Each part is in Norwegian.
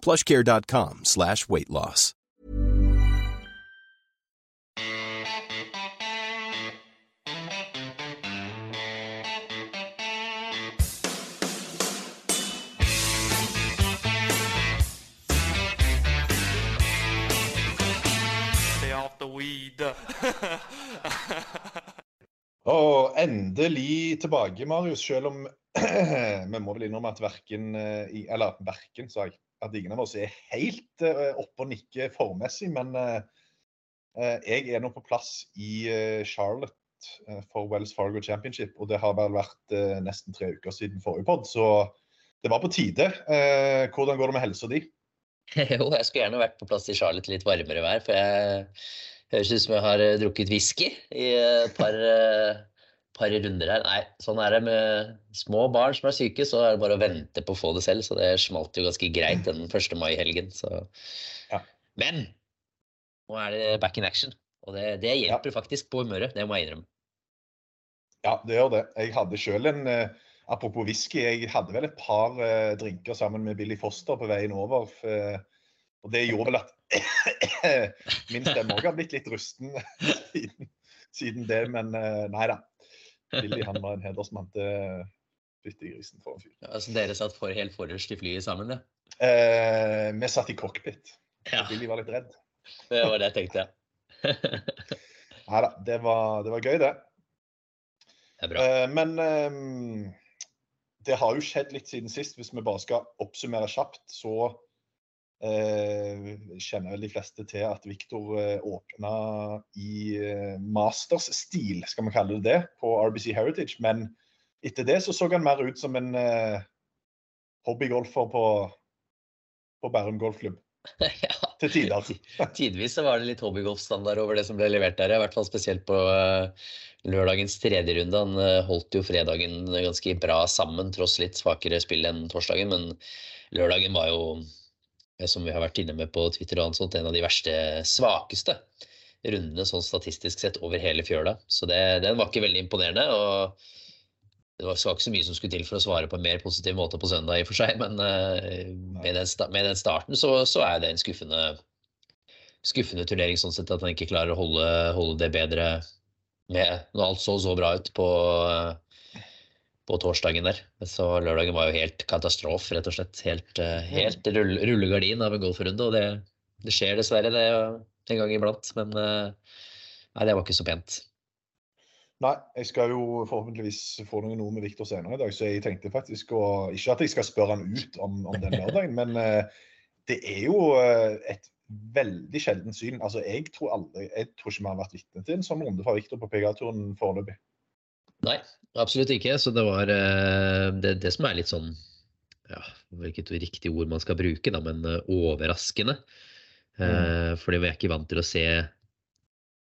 plushcare.com slash weight loss. Stay off the weed. Og endelig tilbake, Marius. Selv om vi må vel innrømme at verken eh, i- Eller verken, sa jeg. At ingen av oss er helt eh, oppe og nikker formmessig. Men eh, eh, jeg er nå på plass i Charlotte for Wells Fargo Championship. Og det har vel vært nesten tre uker siden forrige pod, så det var på tide. Hvordan går det med helsa di? Jo, jeg skulle gjerne vært på plass i Charlotte litt varmere vær, for jeg høres ut som jeg har drukket whisky i et par, par runder her. Nei, sånn er det med små barn som er syke, så er det bare å vente på å få det selv. Så det smalt jo ganske greit den 1. mai-helgen. Ja. Men nå er det back in action, og det, det hjelper faktisk på humøret. Det må jeg innrømme. Ja, det gjør det. Jeg hadde selv en eh, Apropos whisky, jeg hadde vel et par eh, drinker sammen med Billy Foster på veien over. eh, og det gjorde vel at min stemme òg har blitt litt rusten siden, det. Men nei da. Billy han var en hedersmann til fytti grisen for en fyr. Altså, dere satt for, helt forrest i flyet sammen, ja. Eh, vi satt i cockpit. ja. Billy var litt redd. Det var det jeg tenkte. Nei da, det var, det var gøy, det. Det er bra. Eh, men eh, det har jo skjedd litt siden sist. Hvis vi bare skal oppsummere kjapt, så kjenner vel de fleste til at Viktor eh, åpna i eh, Masters-stil, skal vi kalle det det, på RBC Heritage. Men etter det så så han mer ut som en eh, hobbygolfer på, på Bærum golfklubb. ja. Til tider. Tidvis så var det litt hobbygolfstandard over det som ble levert der. I hvert fall spesielt på eh, lørdagens tredje runde. Han eh, holdt jo fredagen ganske bra sammen, tross litt svakere spill enn torsdagen. Men lørdagen var jo, eh, som vi har vært inne med på Twitter, og sånt, en av de verste, svakeste rundene sånn statistisk sett over hele fjøla. Så det, den var ikke veldig imponerende. og det var ikke så mye som skulle til for å svare på en mer positiv måte på søndag, i og for seg, men eh, med, den, med den starten så, så er det en skuffende, skuffende turnering sånn sett at han ikke klarer å holde, holde det bedre med når alt så så bra ut på, på torsdagen der. Så lørdagen var jo helt katastrofe, rett og slett. Helt, eh, helt rull, rullegardin av en golfrunde, og det, det skjer dessverre det en gang iblant. Men eh, nei, det var ikke så pent. Nei, jeg skal jo forhåpentligvis få noen ord med Viktor senere i dag, så jeg tenkte faktisk å Ikke at jeg skal spørre han ut om, om den lørdagen, men eh, det er jo et veldig sjeldent syn. Altså, jeg tror aldri Jeg tror ikke vi har vært vitne til en sånn runde fra Viktor på PGA-turen foreløpig. Nei, absolutt ikke. Så det var eh, det, det som er litt sånn ja, Hvilket riktig ord man skal bruke, da, men eh, overraskende. Eh, fordi vi er ikke vant til å se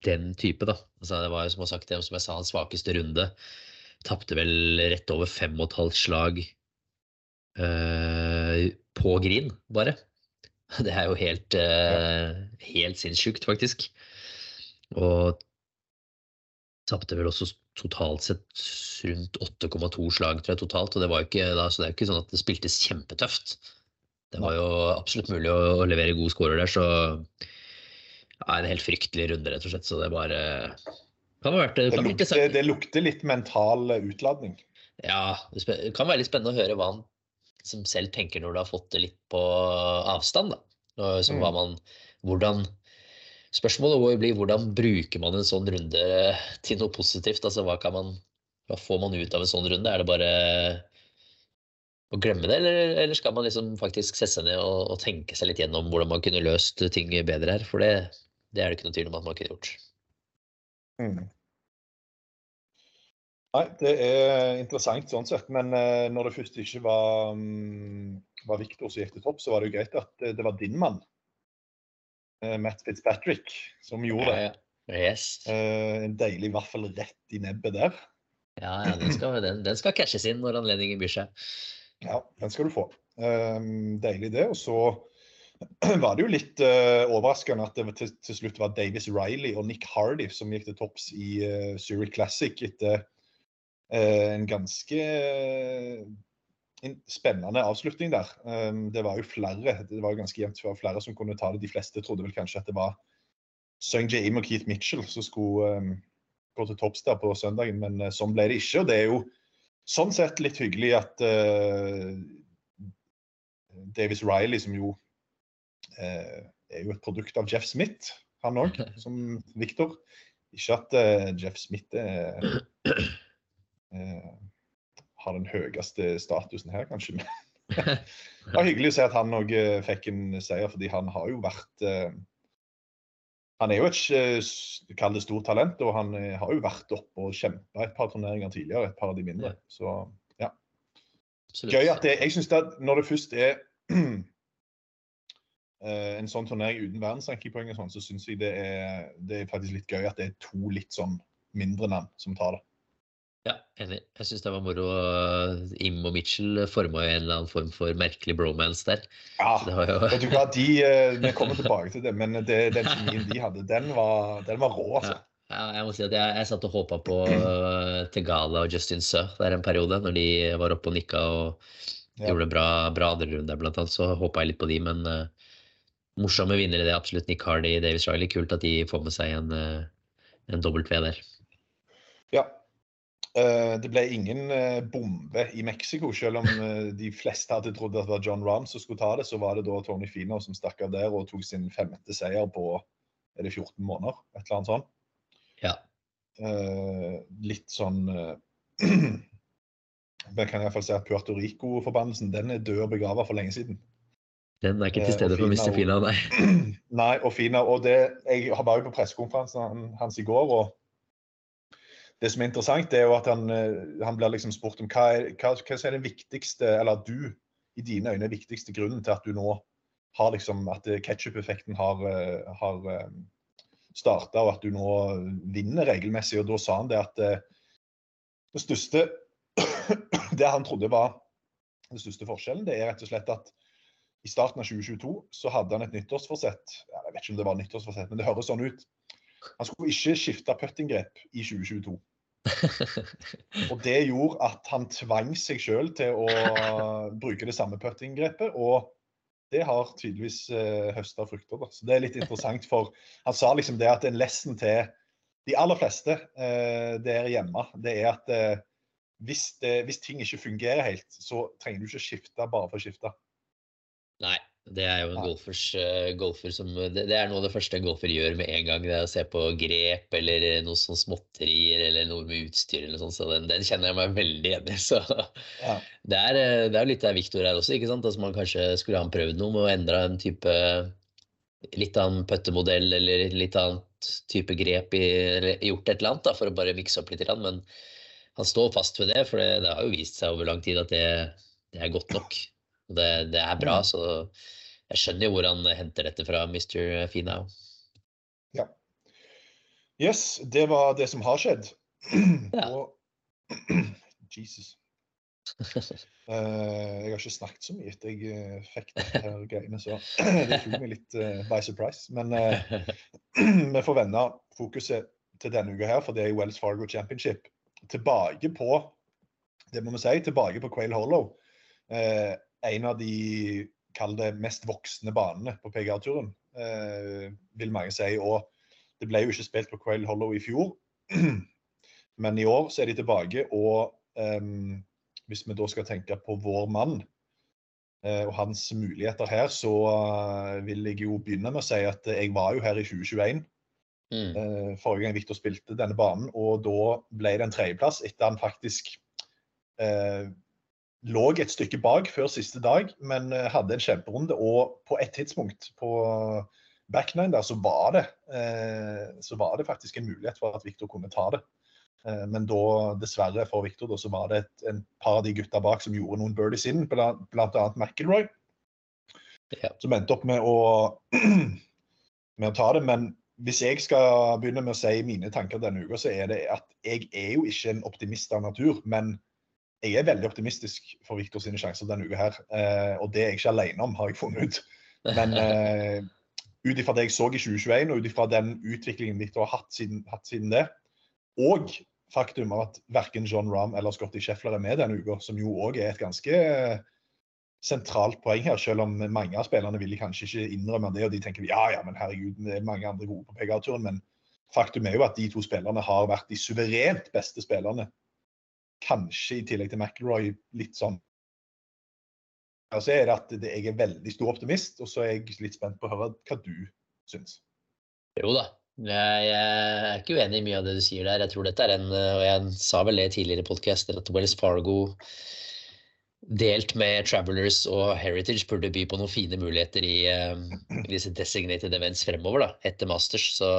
den type, da. Altså, det var jo som jeg, sagt, det, som jeg sa, hans svakeste runde. Tapte vel rett over fem og et halvt slag eh, på green, bare. Det er jo helt, eh, helt sinnssykt, faktisk. Og tapte vel også totalt sett rundt 8,2 slag tror jeg, totalt. Og det var ikke, da, så det er ikke sånn at det spiltes kjempetøft. Det var jo absolutt mulig å, å levere gode scorer der, så ja, en helt fryktelig runde, rett og slett. Så det bare kan ha vært Det kan ha lukter, det lukter litt mental eh, utladning. Ja, det kan være litt spennende å høre hva han som selv tenker når du har fått det litt på avstand. da. Som Mm. man, hvordan Spørsmålet vår blir hvordan bruker man en sånn runde til noe positivt? Altså hva man Hva får man ut av en sånn runde? Er det bare å glemme det, eller, eller skal man liksom faktisk sette seg ned og, og, tenke seg litt gjennom hvordan man kunne løst ting bedre her? For det, det er det ikke noe tvil om at man kunne gjort. Mm. Nei, det er interessant sånn sett. Men uh, når det først ikke var, um, var Viktor som gikk til topp, så var det jo greit at det, det var din mann, Matt Fitzpatrick, som gjorde det. Yes. Uh, en deilig vaffel rett i nebbet der. Ja, ja den, skal, den, den skal cashes inn når anledningen byr seg. Ja, den skal du få. Um, deilig det. Og så var det jo litt uh, overraskende at det til, til, slutt var Davis Riley og Nick Hardy som gikk til topps i uh, Zurich Classic etter uh, en ganske spennende avslutning der. Um, det var jo flere det var jo ganske jevnt før flere som kunne ta det. De fleste trodde vel kanskje at det var Sung Jaim og Keith Mitchell som skulle um, gå til topps der på søndagen, men sånn ble det ikke. og det er jo sånn sett litt hyggelig at uh, Davis Riley, som jo uh, er jo et produkt av Jeff Smith, han òg, som Victor. Ikke at uh, Jeff Smith er, har den høyeste statusen her, kanskje. Men det var hyggelig å se at han òg fikk en seier, fordi han har jo vært han er jo et eh, kall det stort talent, og han eh, har jo vært oppe og kjempa et par turneringer tidligere. Et par av de mindre. Så ja. Absolutt. Gøy at det Jeg syns at når det først er eh, en sånn turnering uten verdensrankingpoeng, sånn, så syns jeg det er, det er faktisk litt gøy at det er to litt sånn mindre navn som tar det. Ja, enig. Jeg syns det var moro. Im og Mitchell forma jo en eller annen form for merkelig bromance der. Ja, jo... vet du hva, de, eh, Vi kommer tilbake til det, men det, den kjemien de hadde, den var, den var rå, altså. Ja. ja. jeg må si at jeg, jeg satt og håpa på uh, Tegala og Justin Sø der en periode, når de var oppe og nikka og ja. gjorde bra, bra andre runde blant annet. Så håpa jeg litt på de, men uh, morsomme vinnere det er absolutt Nick Hardy, Davis Riley. Kult at de får med seg en, uh, en W der. Ja, Eh, det ble ingen eh, bombe i Mexico, selv om eh, de fleste hadde trodd at det var John Rahm som skulle ta det. Så var det da Tony Fino som stakk av der og tok sin femte seier på er det 14 måneder. Et eller annet sånt. Ja. litt sånn Men kan iallfall si at Puerto Rico-forbannelsen den er død og begrava for lenge siden. Den er ikke til stede for Mr. Fina, nei. Nei, og Fina, og det, Jeg var jo på pressekonferansen hans i går. og det som er interessant, er jo at han, eh, han blir liksom spurt om hva er, hva, hva er den viktigste, eller du, i dine øyne, viktigste grunnen til at du nå har liksom, at ketsjup-effekten har, eh, har eh, starta, og at du nå vinner regelmessig. Og da sa han det at det største Det han trodde var den største forskjellen, det er rett og slett at i starten av 2022 så hadde han et nyttårsforsett. Jeg vet ikke om det var nyttårsforsett, men det høres sånn ut. Han skulle ikke skifte puttinggrep i 2022. og det gjorde at han tvang seg sjøl til å bruke det samme puttinggrepet. Og det har tydeligvis uh, høsta frukter. Da. Så det er litt interessant, for han sa liksom det at en lesson til de aller fleste uh, der hjemme, det er at uh, hvis, det, hvis, ting ikke fungerer helt, så trenger du ikke skifte bare for å skifte. Nei, det er jo en golfers, uh, golfer som det, det, er noe av det første en golfer gjør med en gang. Det er å se på grep eller noe sånn småtterier eller noe med utstyr eller sånn. Så den, den, kjenner jeg meg veldig igjen i. Så ja. det, er, eh, det er litt av Viktor her også, ikke sant. Altså man kanskje skulle han prøvd noe med å endre en type litt annen puttemodell eller litt annet type grep i, eller gjort et eller annet da, for å bare mikse opp litt. Men han står fast ved det, for det, det har jo vist seg over lang tid at det, det er godt nok. Det, det, er bra, så jeg skjønner jo hvor han henter dette fra, Mr. Finau. Ja. Yes, det var det som har skjedd. Ja. Og Jesus. Uh, jeg har ikke snakket så mye etter jeg uh, fikk dette her greiene, så det tok meg litt uh, by surprise. Men vi får vende fokuset til denne uka her, for det er Wells Fargo Championship. Tilbake på det må vi si, tilbake på Quail Hollow. En av de kall det mest voksne banene på PGA-turen, eh, vil mange si. Og det ble jo ikke spilt på Quail Hollow i fjor, men i år så er de tilbake. Og eh, hvis vi da skal tenke på vår mann, og hans muligheter her, så vil jeg jo begynne med å si at jeg var jo her i 2021. Mm. Forrige gang Viktor spilte denne banen, og da ble det en tredjeplass etter han faktisk eh, lå et stykke bak før siste dag, men hadde en kjemperunde. Og på et tidspunkt på backnine der, så var, det, eh, så var det faktisk en mulighet for at Viktor kunne ta det. Eh, men da, dessverre for Viktor, så var det et en par av de gutta bak som gjorde noen birdies inn, bl.a. McIlroy. Ja. Som endte opp med å, med å ta det. Men hvis jeg skal begynne med å si mine tanker denne uka, så er det at jeg er jo ikke en optimist av natur. Men jeg er veldig optimistisk for Viktor sine sjanser denne uka her. Eh, og det er jeg ikke alene om, har jeg funnet ut. Men ut ifra det jeg så i 2021, og ut ifra den utviklingen Victor har hatt siden, hatt siden det, og faktum at verken John Rahm eller Scotty Scheffler er med denne uka, som jo òg er et ganske sentralt poeng her, selv om mange av spillerne vil kanskje ikke innrømme det, og de tenker ja, ja, men herregud, det er mange andre gode på PGA-turen. Men faktum er jo at de to spillerne har vært de suverent beste spillerne. Kanskje i tillegg til McIlroy litt sånn altså er det at jeg er veldig stor optimist, og så er jeg litt spent på å høre hva du syns. Jo da. Jeg, er ikke uenig i mye av det du sier der. Jeg tror dette er en Og jeg sa vel det tidligere i podkaster, at Wells Fargo delt med Travelers og Heritage burde by på noen fine muligheter i, i disse designated events fremover, da, etter Masters. Så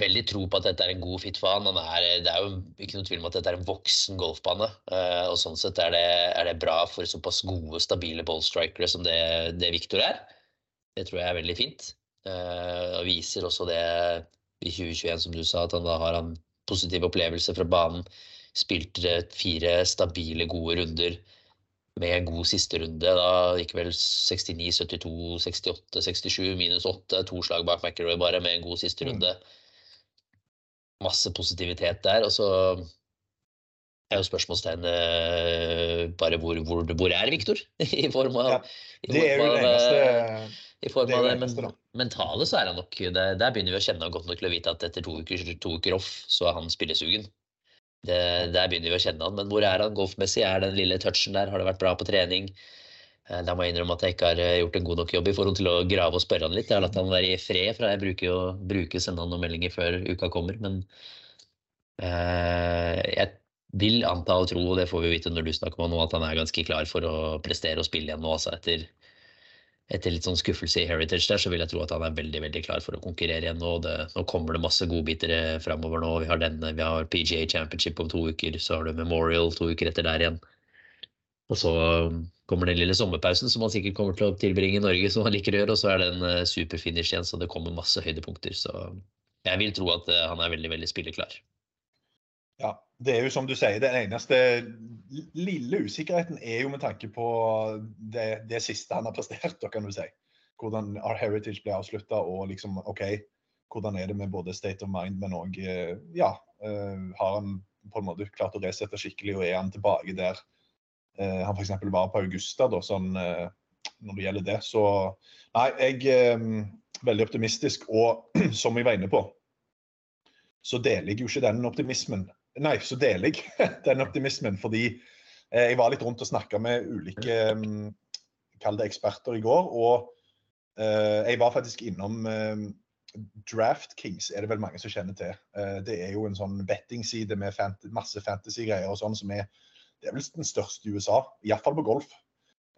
veldig tro på at dette er en god fit for han. han er, det er jo ikke noe tvil om at dette er en voksen golfbane. Uh, og sånn sett er det, er det, bra for såpass gode, stabile ballstrikere som det, det Victor er. Det tror jeg er veldig fint. Uh, og viser også det i 2021, som du sa, at han da har en positiv opplevelse fra banen. Spilte fire stabile, gode runder med en god siste runde. Da gikk vel 69, 72, 68, 67, minus 8. To slag bak McIlroy bare med en god siste mm. Masse positivitet der. Og så er jo spørsmålstegnet bare hvor, hvor, hvor er Viktor? I form av, ja, det er jo det eneste i form av det, det men, mentale så er han nok der, Der begynner vi å kjenne godt nok til å vite at etter to uker, to uker off, så er han spillesugen. Det, der begynner vi å kjenne han. Men hvor er han golfmessig? Er den lille touchen der? Har det vært bra på trening? Eh, da må jeg innrømme at jeg ikke har eh, gjort en god nok jobb i forhold til å grave og spørre han litt. Jeg har latt han være i fred, for jeg bruker jo bruker sende han noen meldinger før uka kommer. Men eh, jeg vil anta og tro, og det får vi vite når du snakker med nå, at han er ganske klar for å prestere og spille igjen nå. Altså etter, etter litt sånn skuffelse i Heritage der, så vil jeg tro at han er veldig veldig klar for å konkurrere igjen nå. Det, nå kommer det masse godbiter framover nå. Vi har denne, vi har PGA Championship om to uker, så har du Memorial to uker etter der igjen. Og så kommer den lille sommerpausen som han sikkert kommer til å tilbringe i Norge, som han liker å gjøre, og så er det en uh, superfinish igjen, så det kommer masse høydepunkter. Så jeg vil tro at uh, han er veldig, veldig spilleklar. Ja, det er jo som du sier, den eneste lille usikkerheten er jo med tanke på det, det siste han har prestert, da kan du si. Hvordan Our Heritage ble avslutta, og liksom OK, hvordan er det med både state of mind, men òg eh, Ja, har han på en måte klart å resette skikkelig, og er han tilbake der? Eh, han f.eks. var på Augusta, da, sånn, eh, når det gjelder det. Så nei, jeg er eh, veldig optimistisk. Og som jeg var inne på, så deler jeg jo ikke den optimismen. Nei, så deler jeg den optimismen fordi eh, jeg var litt rundt og snakka med ulike um, kall det eksperter i går. Og jeg var faktisk innom Draft Kings er det vel mange som kjenner til. Det er jo en sånn bettingside med masse fantasy-greier og sånn som er det er vel den største i USA, iallfall på golf.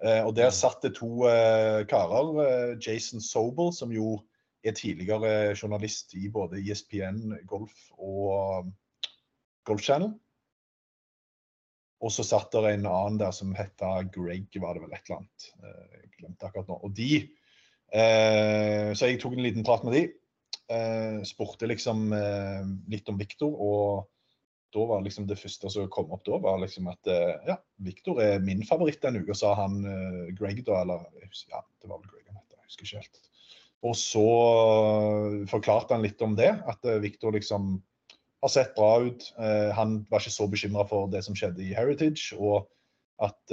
Eh, og der mm. satt det to eh, karer. Eh, Jason Sobel, som jo er tidligere journalist i både ESPN Golf og um, Golf Channel. Og så satt der en annen der som het Greg, var det vel et eller annet. Jeg glemte akkurat nå. Og de Så jeg tok en liten prat med de. Spurte liksom litt om Viktor og da var liksom det første som kom opp da, var liksom at eh, ja, Victor er min favoritt denne uka, sa han uh, Greg da, eller ja, det var vel Greg han het, jeg husker ikke helt. Og så uh, forklarte han litt om det, at Viktor liksom har sett bra ut. Han var ikke så bekymra for det som skjedde i Heritage, og at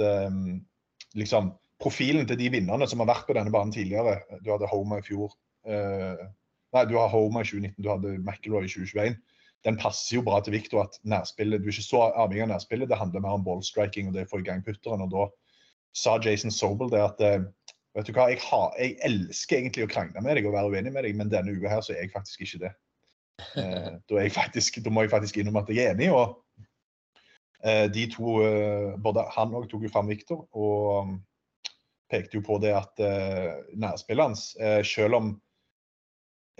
liksom profilen til de vinnerne som har vært på denne banen tidligere Du hadde Homa i fjor. nei, du har Homa i 2019, du hadde McIlroy i 2021 den passer jo bra til Victor at nærspillet, du er ikke så avhengig av nærspillet. Det handler mer om ballstriking og det å få i gang putteren. og da sa Jason Sobel det at eh, vet du hva, jeg, har, jeg, elsker egentlig å krangle med deg og være uenig med deg, men denne uka her så er jeg faktisk ikke det. Eh, da, faktisk, da, må jeg faktisk innrømme at jeg er enig. og eh, de to, eh, både Han òg tok jo fram Viktor og um, pekte jo på det at eh, nærspillet hans, eh, selv om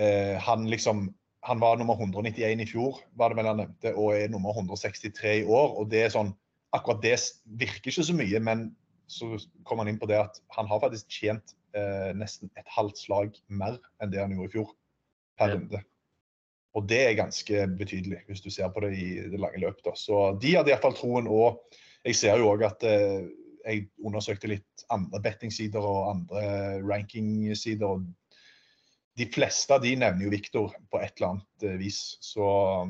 han liksom han var nummer 191 i fjor, var det vel han nevnte, og er nummer 163 i år. og det er sånn, Akkurat det virker ikke så mye, men så kom han inn på det at han har faktisk tjent eh, nesten et halvt slag mer enn det han gjorde i fjor per runde. Og det er ganske betydelig, hvis du ser på det i det lange. Da. Så de hadde iallfall troen. Og jeg ser jo òg at eh, jeg undersøkte litt andre bettingsider og andre rankingsider. og De fleste av de nevner jo Victor på et eller annet eh, vis. Så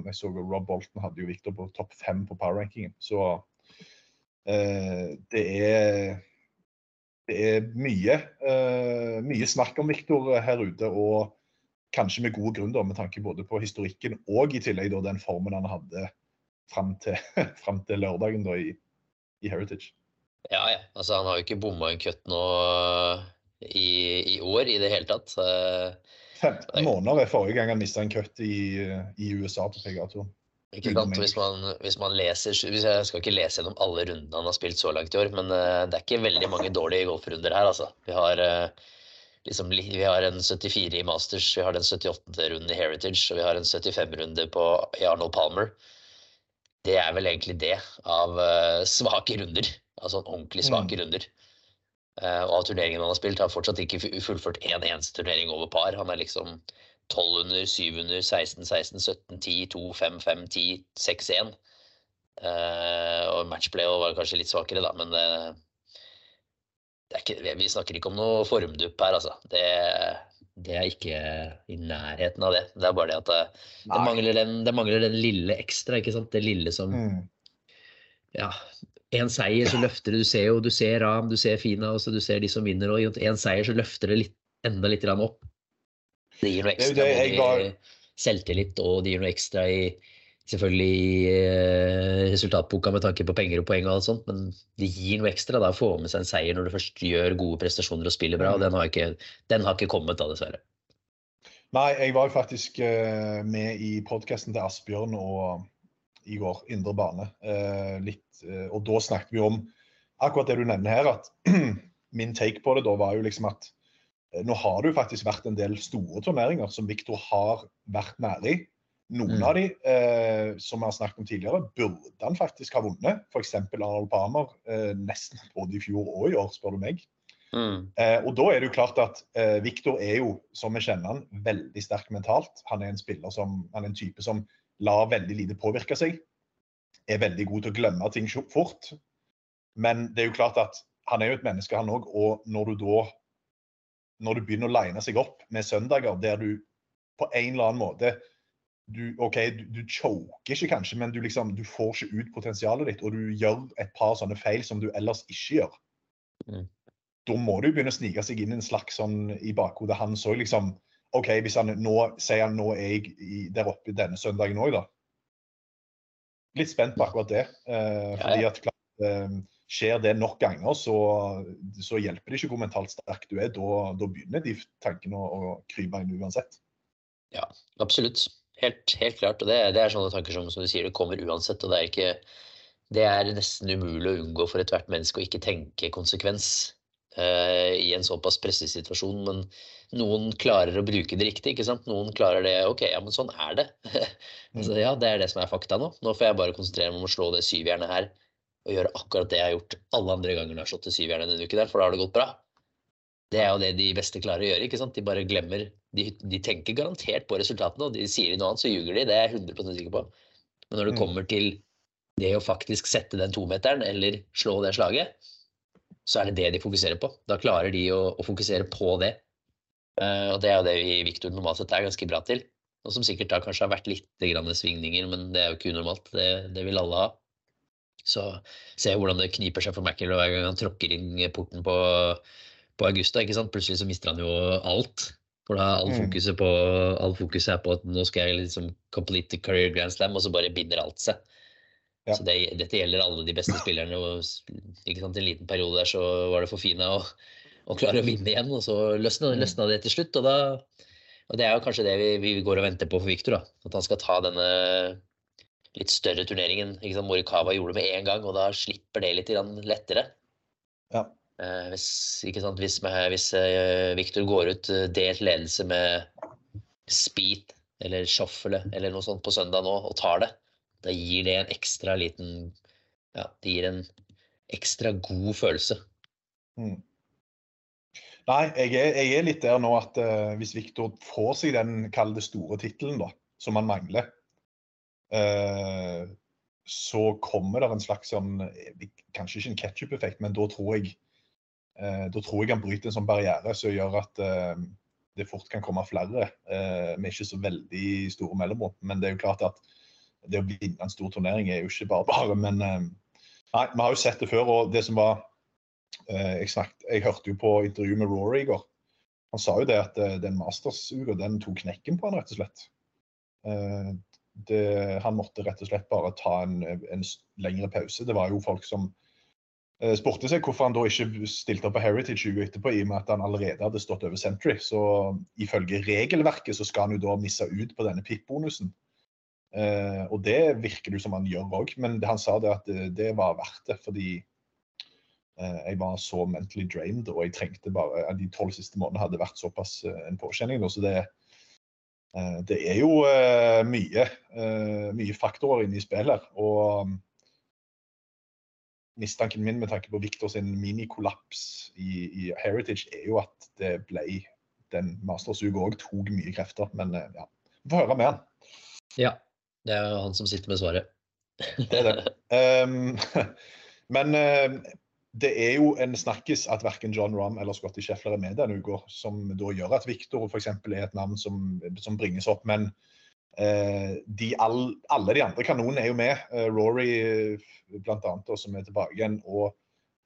jeg så Rob Bolton hadde jo Victor på topp fem på power-rankingen. Så Eh, det er, det er mye, eh, mye snakk om Viktor her ute, og kanskje med god grunn, da, med tanke både på historikken og i tillegg da, den formen han hadde fram til, frem til lørdagen da, i, i, Heritage. Ja, ja. Altså, han har jo ikke bomma en cut nå i, i, år i det hele tatt. 15 måneder er forrige gang han mista en cut i, i USA på PGA-turen. Ikke sant? Hvis man, hvis man, leser hvis Jeg skal ikke lese gjennom alle rundene han har spilt så langt i år, men uh, det er ikke veldig mange dårlige golfrunder her, altså. Vi har, uh, liksom, vi har en 74 i Masters, vi har den 78-runden i Heritage, og vi har en 75-runde i Arnold Palmer. Det er vel egentlig det av uh, svake runder. Altså ordentlig svake mm. runder. Og av turneringene han har spilt, har fortsatt ikke fullført én en eneste turnering over par. Han er liksom 12 under, 7 under, 16, 16, 17, 10, 2, 5, 5, 10, 6, 1. Uh, og matchplay var kanskje litt svakere, da, men uh, ikke, vi snakker ikke om noe formdupp her, altså. Det, det, er ikke i nærheten av det. Det er bare det at det, det, mangler, den, det mangler, den, lille ekstra, ikke sant. Det lille som mm. Ja. En seier, så løfter det. Du ser jo du ser Ram, du ser Fina, og du ser de som vinner. Og en seier, så løfter det litt, enda litt opp. Det gir noe ekstra i selvtillit, og det gir noe ekstra i selvfølgelig i eh, resultatboka med tanke på penger og poeng og alt sånt, men det gir noe ekstra da, å få med seg en seier når du først gjør gode prestasjoner og spiller bra. og Den har ikke, den har ikke kommet da, dessverre. Nei, jeg var faktisk uh, med i podkasten til Asbjørn og i går, Indre bane. Uh, litt, uh, og da snakket vi om akkurat det du nevner her, at min take på det da var jo liksom at Eh, nå har det jo faktisk vært en del store turneringer som Viktor har vært nære i. Noen mm. av de, eh, som vi har snakket om tidligere, burde han faktisk ha vunnet. F.eks. Arnold Palmer, eh, nesten både i fjor og i år, spør du meg. Mm. Eh, og da er det jo klart at eh, Viktor er jo, som vi kjenner han, veldig sterk mentalt. Han er en spiller som, han er en type som lar veldig lite påvirke seg. Er veldig god til å glemme ting fort. Men det er jo klart at han er jo et menneske, han òg. Og når du da når du begynner å line seg opp med søndager der du på en eller annen måte du, OK, du, du choker ikke kanskje, men du, liksom, du får ikke ut potensialet ditt, og du gjør et par sånne feil som du ellers ikke gjør. Mm. Da må du begynne å snike seg inn en slags sånn i bakhodet. hans òg, liksom OK, hvis han nå sier han nå er jeg i, der oppe denne søndagen òg, da. Litt spent på akkurat det. Eh, fordi at klart, eh, skjer det nok ganger, så, så, hjelper det ikke hvor mentalt sterk du er. Da, da begynner de tankene å, å, krype inn uansett. Ja, absolutt. Helt, helt klart. Og det, det, er sånne tanker som, som, du sier, det kommer uansett. Og det er, ikke, det er nesten umulig å unngå for ethvert menneske å ikke tenke konsekvens i en såpass presset situasjon. Men noen klarer å bruke det riktig. ikke sant? Noen klarer det OK, ja, men sånn er det. Så, ja, det er det som er fakta nå. Nå får jeg bare konsentrere meg om å slå det syvjernet her og gjøre akkurat det jeg har gjort alle andre ganger når jeg har slått det syvjernet denne uken, der, for da har det gått bra. Det er jo det de beste klarer å gjøre. ikke sant? De bare glemmer De, de tenker garantert på resultatene, og de sier de noe annet, så ljuger de. Det er jeg 100% sikker på. Men når det mm. kommer til det å faktisk sette den tometeren, eller slå det slaget, så er det det de fokuserer på. Da klarer de å, å fokusere på det. Uh, og det er jo det vi i Victor normalt sett er ganske bra til. Og som sikkert da kanskje har vært litt svingninger, men det er jo ikke unormalt. Det, det vil alle ha. Så ser jeg hvordan det kniper seg for Mackel hver gang han tråkker inn porten på, på Augusta. ikke sant? Plutselig så mister han jo alt. For da all mm. fokuset, på, all fokuset er på at nå skal jeg liksom complete the career grand slam, og så bare binder alt seg. Ja. Så det, dette gjelder alle de beste spillerne. og ikke sant, En liten periode der så var det for Fina å, å klare å vinne igjen, og så løsna, Mm. løsna det til slutt. Og, da, og det er jo kanskje det vi, vi går og venter på for Victor. At han skal ta denne litt større turneringen. ikke sant, Morikawa gjorde det med en gang, og da slipper det litt lettere. Ja. Eh, hvis, ikke sant, hvis, med, hvis eh, Victor går ut eh, delt ledelse med speed eller shuffle eller noe sånt på søndag nå og tar det, da gir det en ekstra liten Ja, det gir en ekstra god følelse. Mm. Nei, jeg er, jeg er litt der nå at uh, hvis Viktor får seg den kall det store tittelen, da, som han mangler, uh, så kommer det en slags sånn eh, Kanskje ikke en ketsjup-effekt, men da tror jeg da tror jeg han bryter en sånn barriere som gjør at det fort kan komme flere eh, med ikke så veldig store mellomrom. Men det er jo klart at det å vinne en stor turnering er jo ikke bare bare. Men eh, nei, vi har jo sett det før. Og det som var eh, jeg, snakket, jeg hørte jo på intervju med Rory i går. Han sa jo det at eh, den Masters-uka den tok knekken på han rett og slett. Det, han måtte rett og slett bare ta en, en lengre pause. Det var jo folk som spurte seg hvorfor han da ikke stilte opp på Heritage uka etterpå, i og med at han allerede hadde stått over Century. Så ifølge regelverket så skal han jo da misse ut på denne PIP-bonusen. Eh, og det virker det som han gjør òg, men han sa det at det, det var verdt det. Fordi eh, jeg var så mentally drained, og jeg trengte bare De tolv siste månedene hadde vært såpass eh, en påkjenning. Så det, eh, det er jo eh, mye, eh, mye faktorer inne i spillet. her, Og um, mistanken min med tanke på Victor sin minikollaps i, i Heritage er jo at det ble den Masters-uka òg tok mye krefter. Men eh, ja, vi får høre med han. Ja. Det er jo han som sitter med svaret. Det er det. Um, men um, det er jo en snakkis at verken John Rahm eller Scotty Scheffler er med denne uka, som da gjør at Victor f.eks. er et navn som, som bringes opp. Men eh, de all, alle de andre kanonene er jo med. Eh, Rory bl.a. blant annet, som er tilbake igjen. og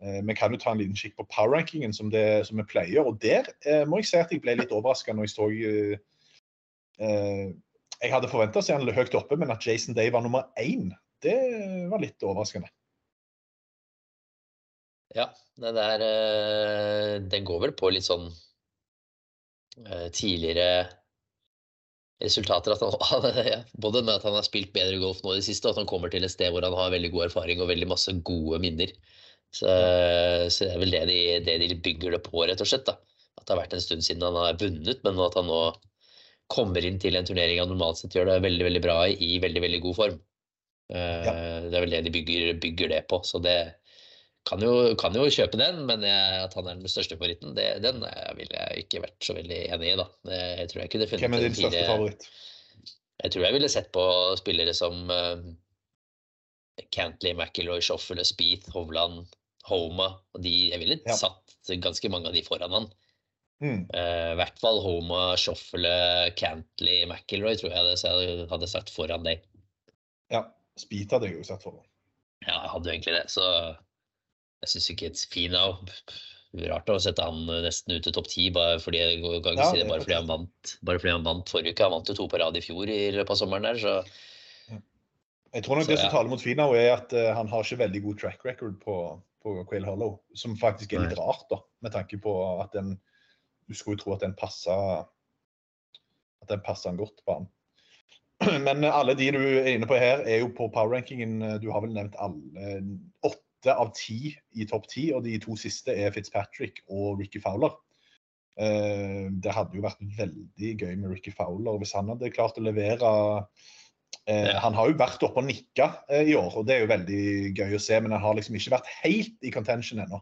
eh, vi kan jo ta en liten kikk på power-rankingen som, det- som vi pleier. og Der eh, må jeg si at jeg ble litt overraska når jeg så eh, eh, Jeg hadde forventa å se han høyt oppe, men at Jason Day var nummer én, det var litt overraskende. Ja, den der eh, Den går vel på litt sånn eh, tidligere resultater. At han, både med at han har spilt bedre golf nå i det siste, og at han kommer til et sted hvor han har veldig god erfaring og veldig masse gode minner. Så, så det er vel det de, det de bygger det på, rett og slett. da. At det har vært en stund siden han har vunnet, men at han nå kommer inn til en turnering han normalt sett gjør det veldig veldig bra i, i veldig veldig god form. Ja. Det er vel det de bygger, bygger det på. Så det kan jo, kan jo kjøpe den, men jeg, at han er den største favoritten, det, den eh, ville jeg ikke vært så veldig enig i. da. Jeg tror jeg kunne funnet Hvem er din største favoritt? Jeg tror jeg ville sett på spillere som uh, Cantley, McIlroy, Schoffele, Speeth, Hovland, Homa. Og de, jeg ville Ja. satt ganske mange av de foran han. Mm. Eh, I hvert fall Homa, Shoffle, Cantley, McIlroy tror jeg det, så jeg hadde sagt foran deg. Ja. Speed hadde jeg jo sett foran. Ja, jeg hadde jo egentlig det, så jeg syns ikke et Finau Rart å sette han nesten ut til topp ti, bare fordi Ja, si det bare fordi han vant bare fordi han vant forrige uke. Han vant jo to på rad i fjor i løpet av sommeren der, så Jeg tror nok Så, det som ja. taler mot Finau, er at uh, han har ikke veldig god track record på, på Quail Hollow. Som faktisk er litt rart, da, med tanke på at den Du skulle jo tro at den passa At den passa han godt på han. Men alle de du er inne på her, er jo på power-rankingen. Du har vel nevnt alle. Åtte av ti i topp ti, og de to siste er Fitzpatrick og Ricky Fowler. Eh, Det hadde jo vært veldig gøy med Ricky Fowler hvis han hadde klart å levere Eh. Han har jo vært oppe og nikka eh, i år, og det er jo veldig gøy å se. Men han har liksom ikke vært helt i contention ennå.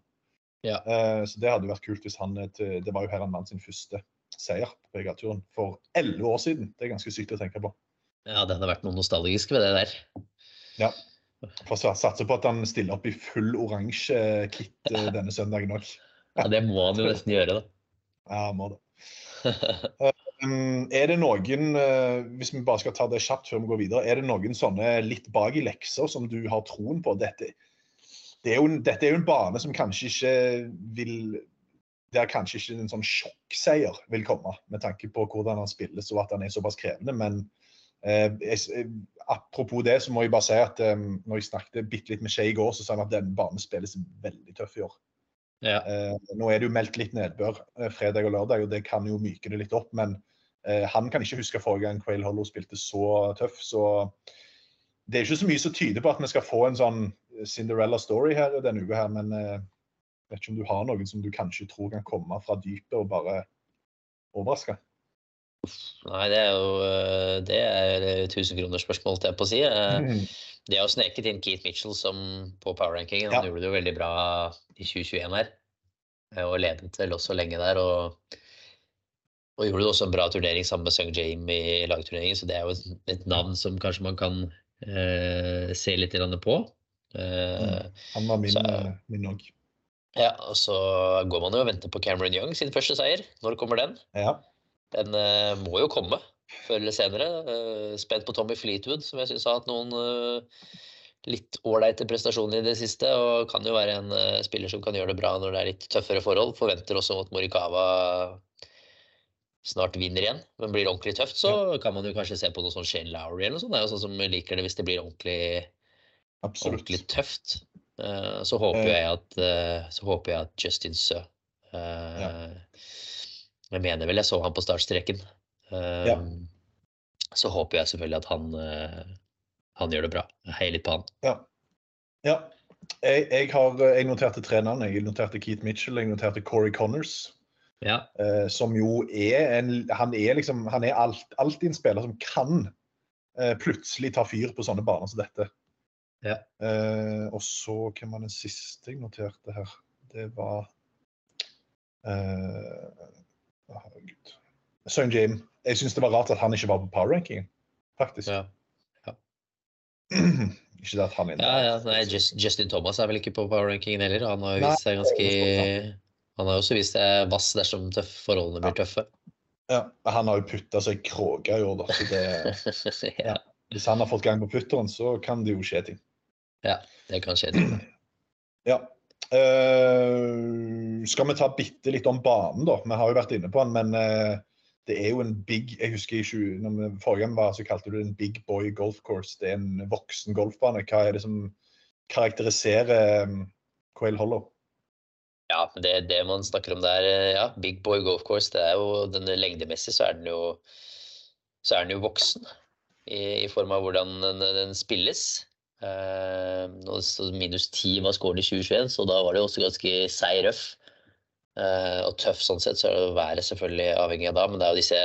Ja. Eh, så det hadde vært kult hvis han eh, Det var jo her han vant sin første seier på PGA-turen for elleve år siden. Det er ganske sykt å tenke på. ja, det hadde vært noe nostalgisk ved det der. Ja. For å satse på at han stiller opp i full oransje kit eh, denne søndagen òg. Ja, det må han jo nesten gjøre, da. Ja, han må det. Um, er det noen, hvis vi bare skal ta det kjapt før vi går videre, er det noen sånne litt bak i lekser som du har troen på? Dette, det er jo, dette er jo en bane som kanskje ikke vil Der kanskje ikke en sånn sjokkseier vil komme, med tanke på hvordan han spilles og at han er såpass krevende. Men eh, jeg, apropos det, så må jeg bare si at eh, når jeg snakket bitte litt med Skje i går, så sa han at den banen spilles veldig tøff i år. Ja. Eh, nå er det jo meldt litt nedbør uh, fredag og lørdag, og det kan jo myke det litt opp. Men uh, han kan ikke huske forrige gang Quail Hollow spilte så tøff. Så det er ikke så mye som tyder på at vi skal få en sånn Cinderella story her denne uka her. Men jeg vet ikke om du har noen som du kanskje tror kan komme fra dypet og bare overraske? Nei, det er jo det er tusenkronersspørsmål, holdt jeg på å si. Det De har jo sneket inn Keith Mitchell som på powerrankingen. Han Ja. gjorde det jo veldig bra i 2021 her. eh, Og ledet vel også lenge der. Og, og gjorde det også en bra turnering sammen med Sung Jame i lagturneringen. Så det er jo et, et navn som kanskje man kan eh, se litt på. Eh, Han var min Så- eh, min òg. Ja, og så går man jo og venter på Cameron Young sin første seier. Når kommer den? Ja. Den uh, må jo komme før eller senere. Uh, spent på Tommy Fleetwood, som jeg syns har hatt noen litt ålreite prestasjoner i det siste. Og kan jo være en spiller som kan gjøre det bra når det er litt tøffere forhold. Forventer også at Morikawa snart vinner igjen. Men blir det ordentlig tøft, så kan man jo kanskje se på noe sånn Shane Lowry eller noe sånt. Det er jo sånn som liker det hvis det blir ordentlig Absolutt. ordentlig tøft. Eh, så håper Eh. jeg at eh, så håper jeg at Justin Sø ja. Jeg mener vel jeg så han på startstreken. Ja. Så håper jeg selvfølgelig at han han gjør det bra. Hei litt på han. Ja. ja. Jeg, jeg har jeg noterte tre navn. Jeg noterte Keith Mitchell, jeg noterte Corey Connors. Ja. som jo er en Han er liksom Han er alt, alltid en spiller som kan plutselig ta fyr på sånne baner som dette. Ja. Eh, og så Hvem var den siste jeg noterte her? Det var eh, Herregud. Søren Jim. Jeg syns det var rart at han ikke var på power rankingen, faktisk. Ja. ikke det at han er Ja, ja, nei, Just, Justin Thomas er vel ikke på power rankingen heller. Han har jo vist seg ganske Han har også vist seg vass dersom tøff, forholdene blir tøffe. Ja, han har jo putta seg kråka i år, da. Så det, ja, hvis han har fått gang på putteren, så kan det jo skje ting. Det kan skje. Ja. Uh, skal vi ta bitte litt om banen, da? Vi har jo vært inne på den, men uh, det er jo en big Jeg husker i 20, når vi forrige gang var, så kalte du det en big boy golf course. Det er en voksen golfbane. Hva er det som karakteriserer um, Quail Hollow? Ja, det, det man snakker om der, ja, Big Boy Golf Course, det er jo den lengdemessig så er den jo så er den jo voksen i, i form av hvordan den, den spilles. Eh, minus 10 var scoren i 2021, så da var det også ganske seig røff. Eh, og tøff sånn sett, så er det været selvfølgelig avhengig av da, men det er jo disse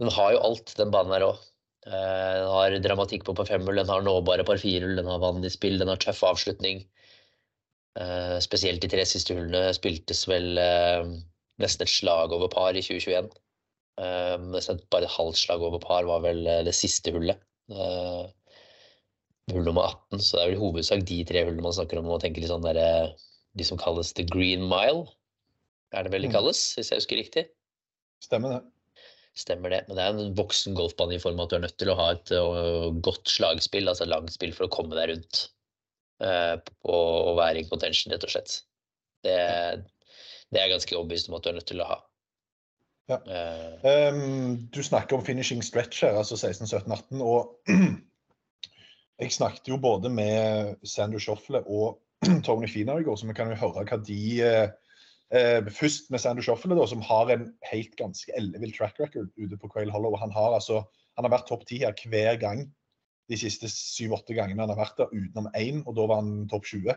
Den har jo alt, den banen her òg. den har dramatikk på par femhull, den har nåbare par firehull, den har vann i spill, den har tøff avslutning. Eh, spesielt de tre siste hullene spiltes vel eh, nesten et slag over par i 2021. Eh, nesten bare et halvt slag over par var vel eh, det siste hullet. Hull nummer 18, så det er vel i hovedsak de tre hullene man snakker om. Man tenker litt sånn der, eh, de som kalles the green mile, er det vel de Mm. kalles, hvis jeg husker riktig? Stemmer det? Stemmer det. Men det er en voksen golfbane i form av at du er nødt til å ha et uh, godt slagspill, altså et langt spill, for å komme deg rundt. Uh, og, og være in contention, rett og slett. Det, det er jeg ganske overbevist om at du er nødt til å ha. Ja. Um, du snakker om finishing stretch her, altså 16, 17, 18. Og jeg snakket jo både med Sander Shoffle og Tony Finau i går, så vi kan jo høre hva de eh, eh, Først med Sander Shoffle, da, som har en helt ganske ellevill track record ute på Quail Hollow. Han har altså han har vært topp ti her hver gang de siste syv-åtte gangene han har vært der, utenom én, og da var han topp 20.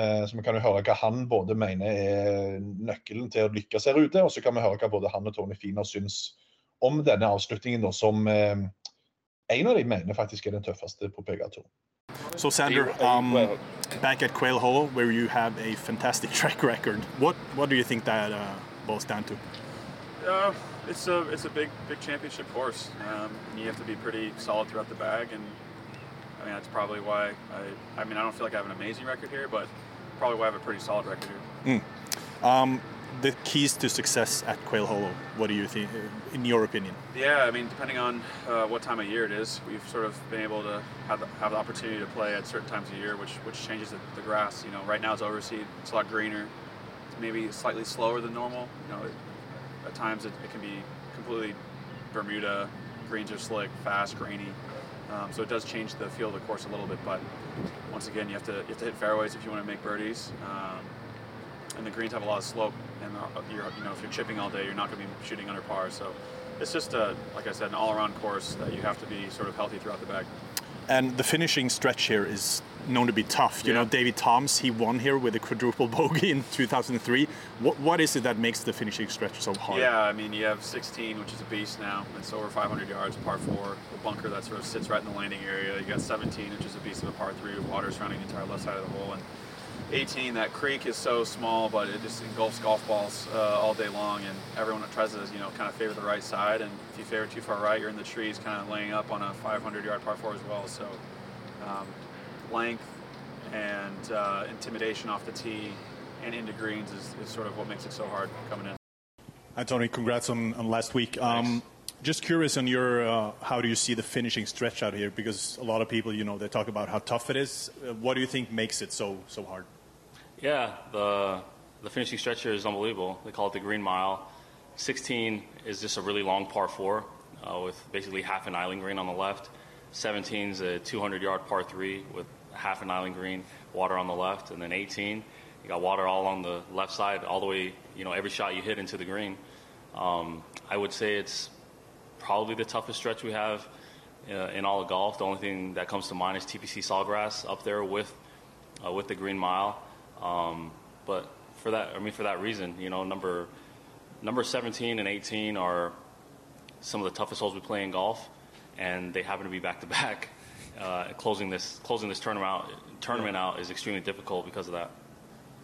Eh, Så vi kan jo høre hva han både mener er nøkkelen til å lykkes her ute, og så kan vi høre hva både han og Tony Fina syns om denne avslutningen, da, som eh, en av de mener faktisk er den tøffeste på PGA-turen. So, Sander, um, back at Quail Hollow, where you have a fantastic track record, what what do you think that uh, boils down to? Uh, it's a it's a big big championship course. Um, you have to be pretty solid throughout the bag, and I mean that's probably why I I mean I don't feel like I have an amazing record here, but probably why I have a pretty solid record here. Um, the keys to success at Quail Hollow, what do you think, in your opinion? Yeah, I mean depending on uh, what time of year it is, we've sort of been able to have the, have the opportunity to play at certain times of year, which which changes the, the grass. You know, right now it's overseed, it's a lot greener, it's maybe slightly slower than normal. You know, it, at times it, it can be completely Bermuda, greens are slick, fast, grainy. Um, so it does change the feel of the course a little bit, but once again, you have to you have to hit fairways if you want to make birdies. Um, and the greens have a lot of slope, and uh, you're, you know if you're chipping all day, you're not going to be shooting under par. So it's just a, like I said, an all-around course that you have to be sort of healthy throughout the bag. And the finishing stretch here is known to be tough. You yeah. know, David Toms, he won here with a quadruple bogey in 2003. What, what is it that makes the finishing stretch so hard? Yeah, I mean, you have 16, which is a beast now. It's over 500 yards, par four. The bunker that sort of sits right in the landing area. You got 17, which is a beast of a par three water surrounding the entire left side of the hole. And 18, that creek is so small, but it just engulfs golf balls uh, all day long, and everyone that tries to, you know, kind of favor the right side. And if you favor too far right, you're in the trees, kind of laying up on a 500-yard par four as well. So, um, length and uh, intimidation off the tee and into greens is, is, sort of what makes it so hard coming in. Hi, Tony. Congrats on, on last week. Um, just curious on your uh, how do you see the finishing stretch out here? Because a lot of people, you know, they talk about how tough it is. Uh, what do you think makes it so so hard? Yeah, the the finishing stretch here is unbelievable. They call it the Green Mile. 16 is just a really long par four uh, with basically half an island green on the left. 17 is a 200-yard par three with half an island green, water on the left, and then 18, you got water all on the left side, all the way. You know, every shot you hit into the green. Um, I would say it's probably the toughest stretch we have uh, in all of golf. The only thing that comes to mind is TPC Sawgrass up there with uh, with the Green Mile. Um, but for that, I mean, for that reason, you know, number number 17 and 18 are some of the toughest holes we play in golf, and they happen to be back to back. Closing this closing this tournament out, tournament out is extremely difficult because of that.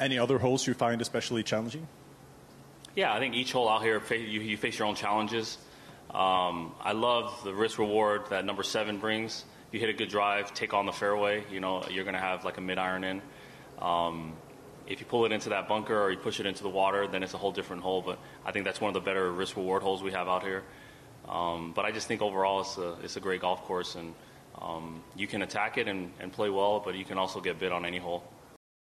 Any other holes you find especially challenging? Yeah, I think each hole out here you, you face your own challenges. Um, I love the risk reward that number seven brings. If you hit a good drive, take on the fairway. You know you're going to have like a mid iron in. Um, if you pull it into that bunker or you push it into the water, then it's a whole different hole. But I think that's one of the better risk reward holes we have out here. Um, but I just think overall it's a, it's a great golf course and um, you can attack it and, and, play well, but you can also get bit on any hole.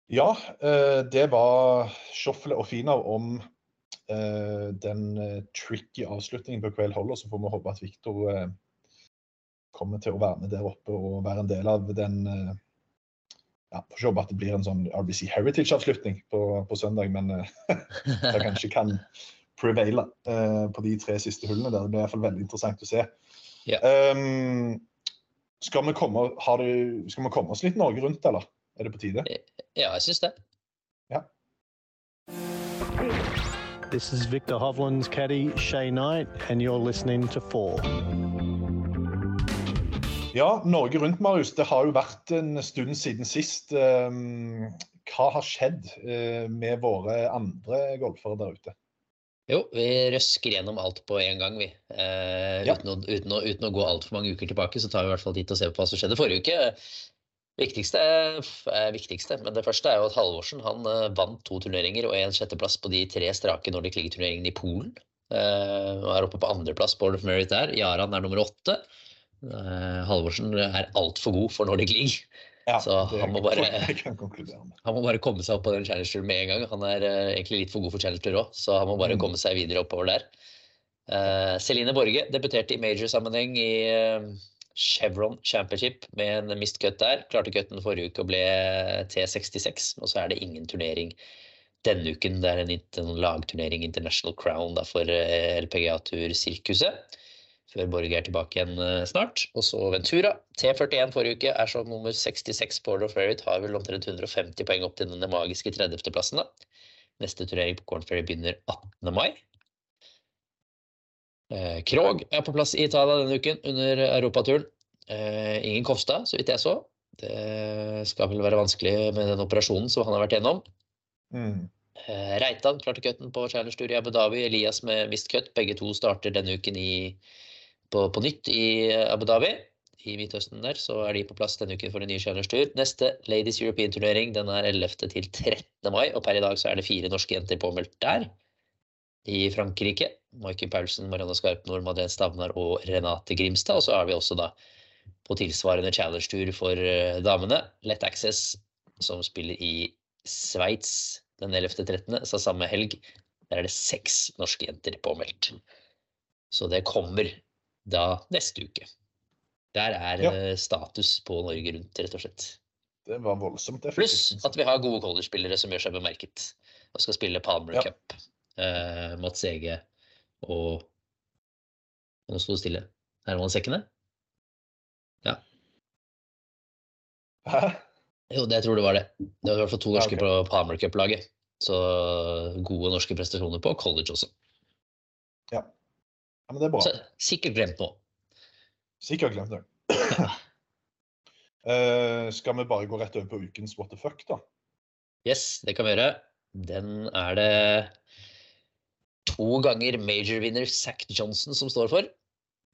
Ja, eh, det var Schoffle og Finav om eh, den eh, tricky avslutningen på Quail Hollow. Så får vi håpe at Viktor kommer til å være med der oppe og være en del av den ja, Får se om det blir en sånn RBC Heritage-avslutning på, på, søndag, men det kanskje kan prevaile uh, på de tre siste hullene der. Det blir i hvert fall veldig interessant å se. Yeah. Um, skal, vi komme, du, skal vi komme oss litt Norge rundt, eller? Er det på tide? Ja, jeg syns det. Ja. This is Victor Hovland's caddy, Shay Knight, and you're listening to Four. Ja, Norge Rundt, Marius. Det har jo vært en stund siden sist. Ehm, hva har skjedd eh, med våre andre golfere der ute? Jo, vi røsker gjennom alt på en gang, vi. Eh, ja. uten, å, uten, å, uten, å, gå altfor mange uker tilbake, så tar vi i hvert fall tid til å se på hva som skjedde forrige uke. Viktigste er viktigste, men det første er jo at Halvorsen han eh, vant to turneringer og en sjetteplass på de tre strake Nordic League-turneringene i Polen. Eh, og er oppe på andreplass på Order of Merit der. Jaran er nummer åtte. Uh, Halvorsen er altfor god for Nordic League. Ja, så han må, bare, han må bare komme seg opp på den Challenger med en gang. Han er uh, egentlig litt for god for Challenger òg, så han må bare mm. komme seg videre oppover der. Uh, Celine Borge debuterte i major-sammenheng i Chevron Championship med en mist cut der. Klarte cutten forrige uke og ble T66, og så er det ingen turnering denne uken. Det er en, en lagturnering, International Crown, da, for LPGA-tur-sirkuset før Borge er tilbake igjen eh, snart. Og så Ventura. T41 forrige uke er som nummer 66 på Order of Ferry. Har vel omtrent 150 poeng opp til denne magiske 30.-plassen. Neste turnering på Corn Ferry begynner 18. mai. Eh, Krog er på plass i Italia denne uken under europaturen. Eh, ingen Kofstad, så vidt jeg så. Det skal vel være vanskelig med den operasjonen som han har vært gjennom. Mm. Reitan klarte cutten på Challenge Tour i Abu Dhabi. Elias med mist cut. Begge to starter denne uken i på, på nytt i Abu Dhabi. I Midtøsten der, så er de på plass denne uken for en ny Challenge-tur. Neste Ladies European-turnering den er 11. til 13. mai, og per i dag så er det fire norske jenter påmeldt der. I Frankrike. Maiken Paulsen, Marianne Skarpnord, Madeleine Stavnar og Renate Grimstad. Og så har vi også da på tilsvarende Challenge-tur for uh, damene. Let Access, som spiller i Sveits den 11.13., så samme helg. Der er det seks norske jenter påmeldt. Så det kommer da neste uke. Der er Ja. eh, status på Norge Rundt, rett og slett. Det var voldsomt Pluss at vi har gode college-spillere som gjør seg bemerket og skal spille Palmer Ja. Cup. Eh, Mats Ege og Nå sto det stille. Herman Sekkene? Hæ? Jo, det jeg tror det var det. Det var i hvert fall to Ja, norske på Palmer Cup-laget. Så gode norske prestasjoner på college også. Ja, men det er bra. Så, sikkert glemt nå. Sikkert glemt det. Uh, skal vi bare gå rett over på ukens what the fuck, da? Yes, det kan vi gjøre. Den er det to ganger major-vinner Zack Johnson som står for.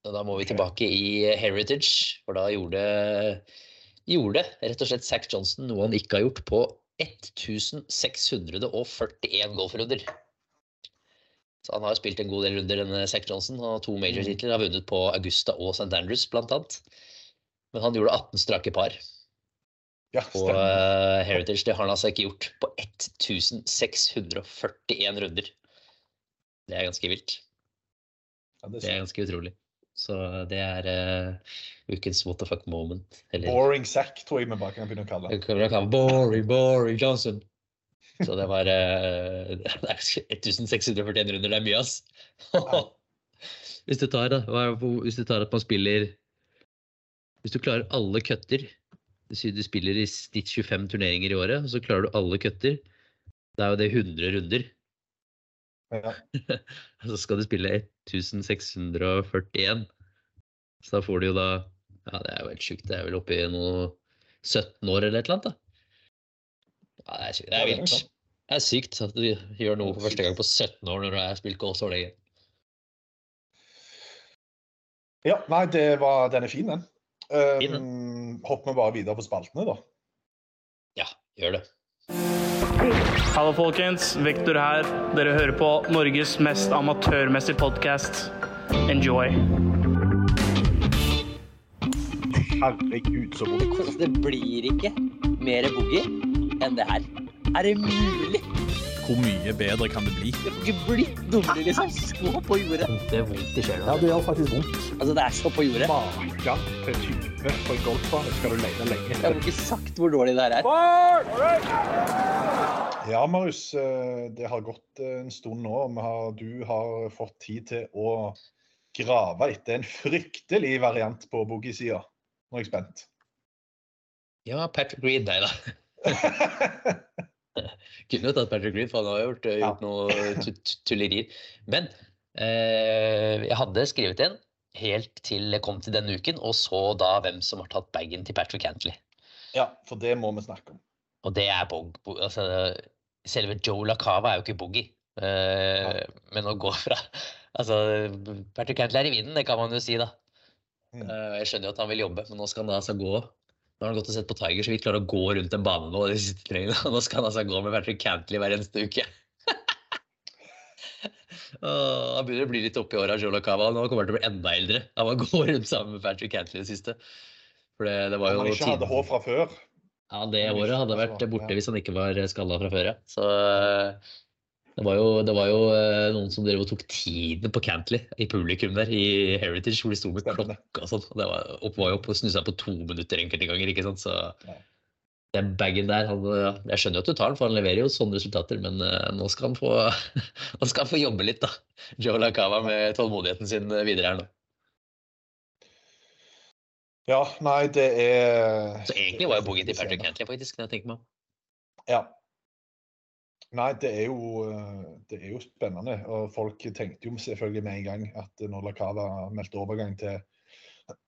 Og da må vi tilbake i Heritage, for da gjorde, gjorde rett og slett Zack Johnson noe han ikke har gjort på 1641 golfrunder. Så han har jo spilt en god del runder, denne Zack Johnson. Han har to major-titler. Har vunnet på Augusta og St. Andrews, blant annet. Men han gjorde 18 strake par Ja, på stemmer. eh, Heritage. Det har han altså ikke gjort på 1641 runder. Det er ganske vilt. Ja, det Det er ganske utrolig. Så det er uh, ukens what the fuck moment. Eller Boring Zack, tror jeg vi bare kan begynne å kalle det Boring, Boring Johnson. Så det var eh, det er 1641 runder. Det er mye, ass. Hvis du tar, da, hvis du tar at man spiller Hvis du klarer alle cutter Du spiller i snitt 25 turneringer i året, og så klarer du alle cutter. Da er jo det 100 runder. Ja. Så skal du spille 1641. Så da får du jo da Ja, det er jo helt sjukt. Det er vel oppe i noe 17 år eller et eller annet, da. Ja, det er sykt. Det er vilt. Det er sykt at du gjør noe for første gang på 17 år når du har spilt golf så lenge. ja, nei, det var, den er fin, den. Um, Fin, hopper vi bare videre på spaltene, da. Ja, gjør det. Hallo, folkens. Vektor her. Dere hører på Norges mest amatørmessige podkast. Enjoy. Herregud, så vondt. Det blir ikke mer boogie enn det her. Er det mulig? Hvor mye bedre kan det bli? Det får ikke blitt dummere, liksom. Så på jordet. Det er vondt i sjela. Ja, det gjør faktisk vondt. Altså, det er så på jordet. Maken til type på en golfbane skal du lete lenge Jeg får ikke sagt hvor dårlig det her er. Ja, Marius. eh, Det har gått eh, en stund nå. Du har fått tid til å grave etter en fryktelig variant på boogie-sida. Nå er jeg spent. Ja, Patrick Reed, nei da. Kunne jo tatt Patrick Reed, for han har gjort, Ja. gjort noe tu- tu- tullerier. Men eh, jeg hadde skrevet en helt til jeg kom til denne uken, og så da hvem som har tatt bagen til Patrick Cantley. Ja, for det må vi snakke om. Og det er bog... bog Altså, selve Joe LaCava er jo ikke boogie. Eh, men å gå fra Altså, Patrick Cantley er i vinden, det kan man jo si, da. Mm. Eh, jeg skjønner jo at han vil jobbe, men nå skal han da altså gå Nå har han gått og sett på Tiger så vidt klarer å gå rundt en bane nå de siste nå skal han altså gå med Patrick Cantley hver eneste uke. Han begynner å bli litt oppi åra, Jolo Cava. Nå kommer han til å bli enda eldre av å gå rundt sammen med Patrick Cantley i det siste. For det, det var jo han ikke hadde tiden- hår fra før. ja, det året hadde vært borte hvis han ikke var skalla fra før, ja. Så det var jo, det var jo eh, noen som drev og tok tiden på Cantley i publikum der i Heritage, hvor de sto med klokka og sånn. Det var, opp, var jo og snusa på to minutter enkelte ganger, ikke sant. Så den bagen der han, ja, Jeg skjønner jo at du tar den, for han leverer jo sånne resultater, men eh, nå skal han få han skal få jobbe litt, da. Joe Lacava med tålmodigheten sin videre her nå. Ja, nei, det er Så egentlig var jo boogie til Patrick Cantley, faktisk, når jeg tenker meg om. Ja. Nei, det er, jo, eh, det er jo spennende. Og folk tenkte jo selvfølgelig med en gang at når Lakava meldte overgang til,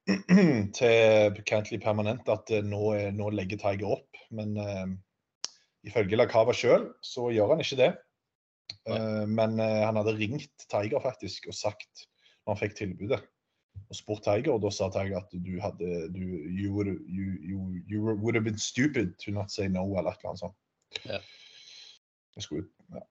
til Cantley permanent, at eh, nå, er, nå legger Tiger opp. Men uh, ifølge Lakava sjøl så gjør han ikke det. Uh, men uh, han hadde ringt Tiger faktisk og sagt, når han fikk tilbudet, og spurt Tiger, og da sa Tiger at du hadde du, you, would, you, you, you would have been stupid to not say no, eller et eller annet sånt. Ja. Jeg skulle ja.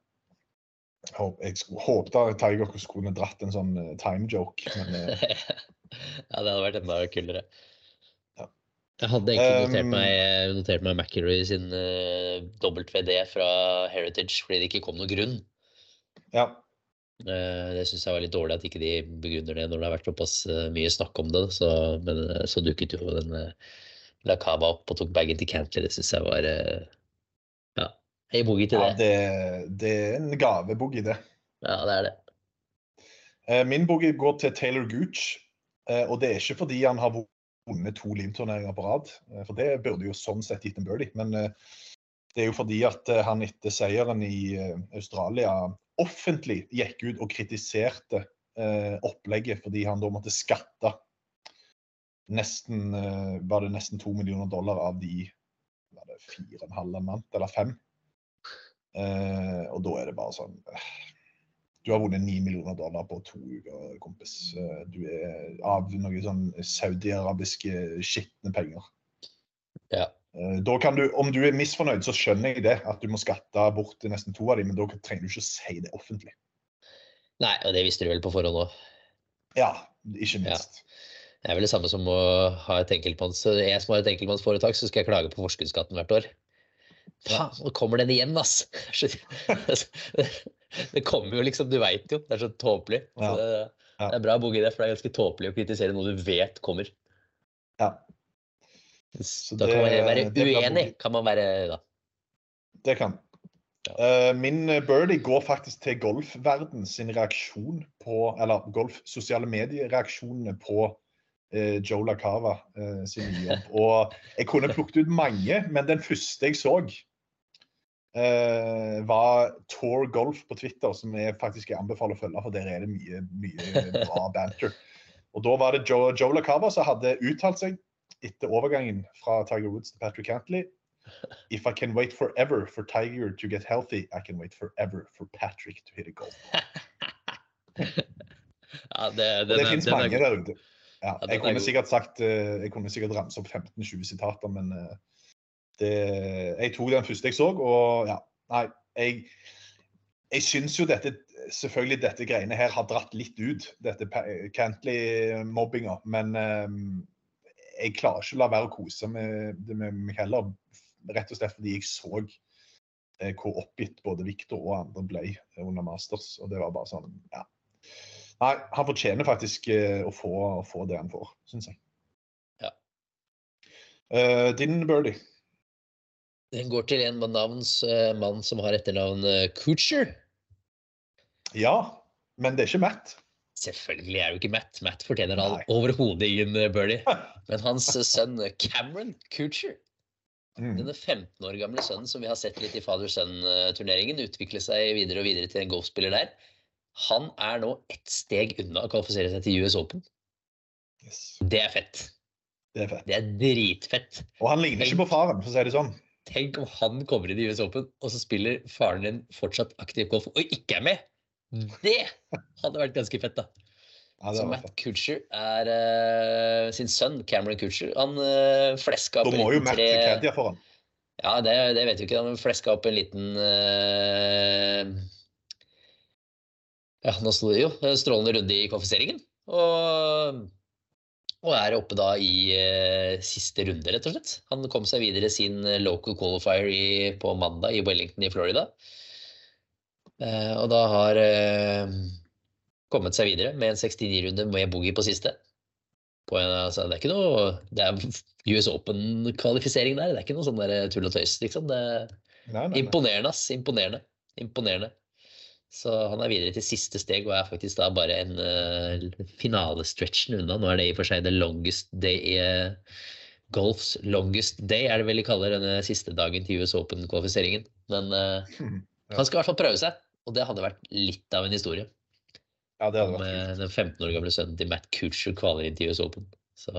Jeg håp- Jeg håpet at Tiger skulle dratt en sånn eh, time joke, men eh, ja, det hadde vært enda kulere. Ja. Jeg hadde egentlig notert meg, notert meg McIlroy sin uh, WD fra Heritage fordi det ikke kom noen grunn. ja. Uh, Det syns jeg var litt dårlig at ikke de begrunner det når det har vært såpass eh, mye snakk om det. Så, men eh, så dukket jo den eh, Lacava opp og tok bagen til Cantley. Det syns jeg var eh, Ja, ei boogie til Ja, det. det, det er en gaveboogie, det. Ja, det er det. Eh, Min boogie går til Taylor Gooch. eh, Og det er ikke fordi han har vunnet to livturneringer på rad, eh, for det burde jo sånn sett gitt en birdie. Men det er jo fordi at han etter seieren i Australia offentlig gikk ut og kritiserte opplegget fordi han da måtte skatte nesten Var det nesten to millioner dollar av de var det fire og en halv eller fem? Eh, og da er det bare sånn eh, Du har vunnet ni millioner dollar på to uker, kompis. Eh, Du er av noen sånn saudiarabiske skitne penger. Ja. Da kan du, Om du er misfornøyd, så skjønner jeg det, at du må skatte bort nesten to av dem, men da trenger du ikke å si det offentlig. Nei, og det visste du vel på forhånd òg. Ja, ikke minst. Det er vel det samme som å ha et enkeltmanns... Jeg som har et enkeltmannsforetak, så skal jeg klage på forskuddsskatten hvert år. Faen, nå kommer den igjen, ass! Det kommer jo liksom, du veit jo. Det er så tåpelig. Ja. Det, det er bra bo i det, for det er ganske tåpelig å kritisere noe du vet kommer. Ja. Da kan man være uenig, kan man være da. Det kan. Eh, min birdie går faktisk til golfverden sin reaksjon på Eller golf sosiale mediereaksjonene på eh, Joe LaCava eh, sin nye jobb. Og jeg kunne plukket ut mange, men den første jeg så, eh, var Tour Golf på Twitter, som jeg faktisk anbefaler å følge, for der er det mye, mye bra banter. Og da var det Joe, Joe LaCava som hadde uttalt seg etter overgangen fra Tiger Woods til Patrick Cantley. If I can wait forever for Tiger to get healthy, I can wait forever for Patrick to hit a goal. Ja, det, den det er mange der ute. Ja, Ja, jeg kunne sikkert sagt eh, Jeg kunne sikkert ramse opp 15-20 sitater, men eh, det, jeg tok den første jeg så, og ja. Nei, jeg, jeg syns jo dette Selvfølgelig dette greiene her har dratt litt ut, dette Cantley-mobbinga, men eh, jeg klarer ikke å la være å kose med det med meg heller. Rett og slett fordi jeg så eh, hvor oppgitt både Victor og andre ble under Masters. Og det var bare sånn, ja. Nei, han fortjener faktisk eh, å, få, å få det han får, syns jeg. Ja. Uh, din birdie? Den går til en navns uh, mann som har etternavn uh, Coocher. Ja, men det er ikke Matt. Selvfølgelig er det jo ikke Matt. Matt fortjener overhodet ingen birdie. Men hans sønn Cameron Coocher, Mm. denne 15 år gamle sønnen som vi har sett litt i fader-sønn-turneringen, utvikle seg videre og videre til en golfspiller der, han er nå ett steg unna å kvalifisere seg til US Open. Yes. Det er fett. Det er fett. Det er dritfett. Og han ligner ikke på faren, for å si det sånn. Tenk om han kommer inn i US Open, og så spiller faren din fortsatt aktiv golf og ikke er med! Det hadde vært ganske fett, da. Ja, Så Matt. Kutcher er uh, sin sønn, Cameron Kutcher. Han uh, fleska opp Da må jo Matt tre... Caddia foran. Ja, det, det vet vi ikke. Han fleska opp en liten eh, Ja, nå sto det jo en strålende runde i kvalifiseringen. Og, og er oppe da i eh, siste runde, rett og slett. Han kom seg videre sin eh, local qualifier i, på mandag i Wellington i Florida. Eh, og da har eh, kommet seg videre med en 69-runde med boogie på siste. På en, altså, det er ikke noe Det er US Open-kvalifisering der. Det er ikke noe sånn der tull og tøys, liksom. Det Nei, nei, nei. imponerende, ass. Imponerende. Imponerende. Så han er videre til siste steg og er faktisk da bare en uh, finalestretchen unna. Nå er det i og for seg the longest day uh, Golfs longest day, er det vel de kaller denne siste dagen til US Open-kvalifiseringen. Men Ja. han skal i hvert fall prøve seg, og det hadde vært litt av en historie. Ja, det hadde Om vært kult. den 15 år gamle sønnen til Matt Kutcher kvaler inn til US Open. Så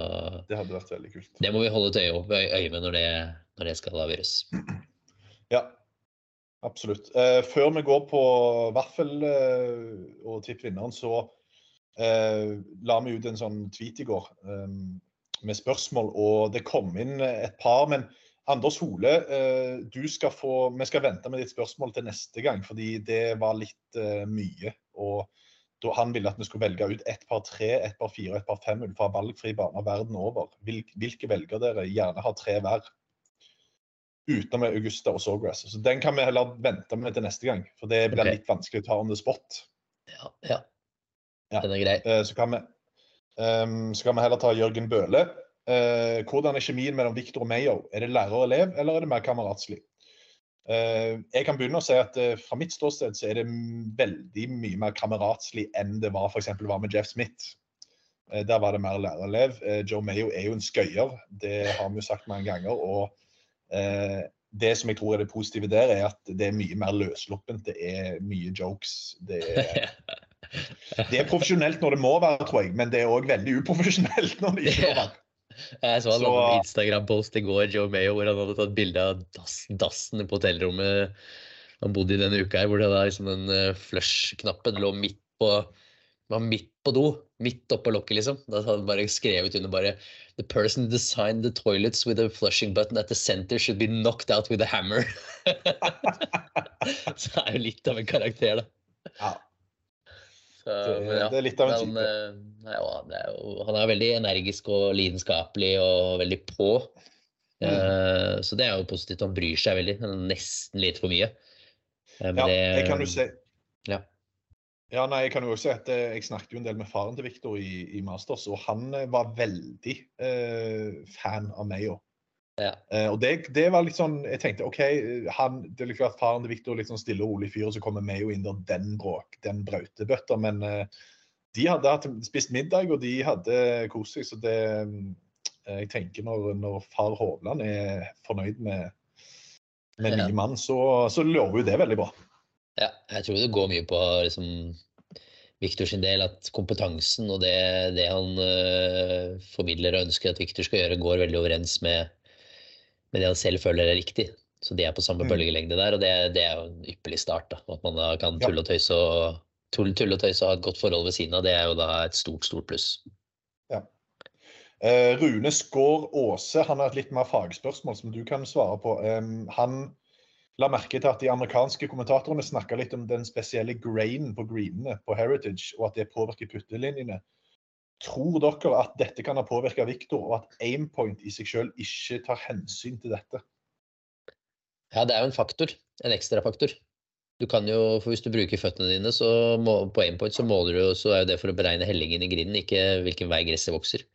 Det hadde vært veldig kult. det må vi holde et øye, øye med når det, når det skal avgjøres. Ja, absolutt. Eh, før vi går på vaffel eh, og tipp vinneren, så eh, la vi ut en sånn tweet i går eh, med spørsmål, og det kom inn et par. Men Anders Hole, eh, du skal få, vi skal vente med ditt spørsmål til neste gang, fordi det var litt eh, mye. og han ville at vi skulle velge ut ett par tre, ett par fire og ett par fem ut fra valgfri bane verden over. Hvilke velger dere? Gjerne ha tre hver utenom Augusta og Sawgrass. Så den kan vi heller vente med til neste gang. For det blir okay. litt vanskelig å ta on the spot. Ja, ja. Ja. Den er grei. Eh, Så kan vi, um, så kan vi heller ta Jørgen Bøhle. Uh, hvordan er kjemien mellom Victor og Mayo? Er det lærer og elev, eller er det mer kameratslig? Uh, jeg kan begynne å si at uh, Fra mitt ståsted så er det veldig mye mer kameratslig enn det var for var med Jeff Smith. Uh, der var det mer lærerelev. Joe Mayo er jo en skøyer, det har vi jo sagt mange ganger. og det som jeg tror er det positive der, er at det er mye mer løssluppent. Det er mye jokes. Det er, det er profesjonelt når det må være, tror jeg, men det er òg veldig uprofesjonelt når det ikke må være. Jeg så han på en Instagram-post i går, Joe Mayo, hvor han hadde tatt bilde av dass, dassen på hotellrommet han bodde i denne uka her, hvor det da liksom den eh, flush-knappen lå midt på var midt på do. Midt oppå lokket, liksom. Da hadde han bare skrevet under bare The person designed the toilets with a flushing button at the center should be knocked out with a hammer. Så det er jo litt av en karakter, da. Ja. Så, Det- ja, det er litt av en men, eh, nei, ja, han, er jo, han er veldig energisk og lidenskapelig og veldig på. Mm. Uh, så det er jo positivt. Han bryr seg veldig. Nesten litt for mye. Eh, men Ja, det- det kan du si Ja. Ja, nei, jeg kan jo også at eh, jeg snakket jo en del med faren til Viktor i, i Masters, og han eh, var veldig eh, fan av òg. Ja. Eh, og det, det var litt sånn Jeg tenkte OK, han, det er klart faren til Viktor litt sånn stille og rolig fyr, og så kommer Mayo inn der, den bråk, den brautebøtta. Men eh, de hadde hatt, spist middag, og de hadde kost seg, så det eh, Jeg tenker når, når far Hovland er fornøyd med, med Ja. nye mann, så, så lover jo det veldig bra. Ja, jeg tror det går mye på liksom, Victor sin del at kompetansen og det, det han uh, formidler og ønsker at Victor skal gjøre, går veldig overens med, med det han selv føler er riktig. Så de er på samme Mm. bølgelengde der, og det, det er jo en ypperlig start. da, At man da kan tulle og tøyse og, tulle, tulle og tøyse og ha et godt forhold ved siden av, det er jo da et stort, stort pluss. Eh, Rune Skår Aase han har et litt mer fagspørsmål som du kan svare på. Um, han la merke til at de amerikanske kommentatorene snakka litt om den spesielle grainen på greenene på Heritage, og at det påvirker puttelinjene. Tror dere at dette kan ha påvirka Victor, og at aimpoint i seg selv ikke tar hensyn til dette? Ja, det er jo en faktor. En ekstra faktor. Du kan jo, for Hvis du bruker føttene dine så må, på aimpoint, så måler du, så er det for å beregne hellingen i grinden, ikke hvilken vei gresset vokser.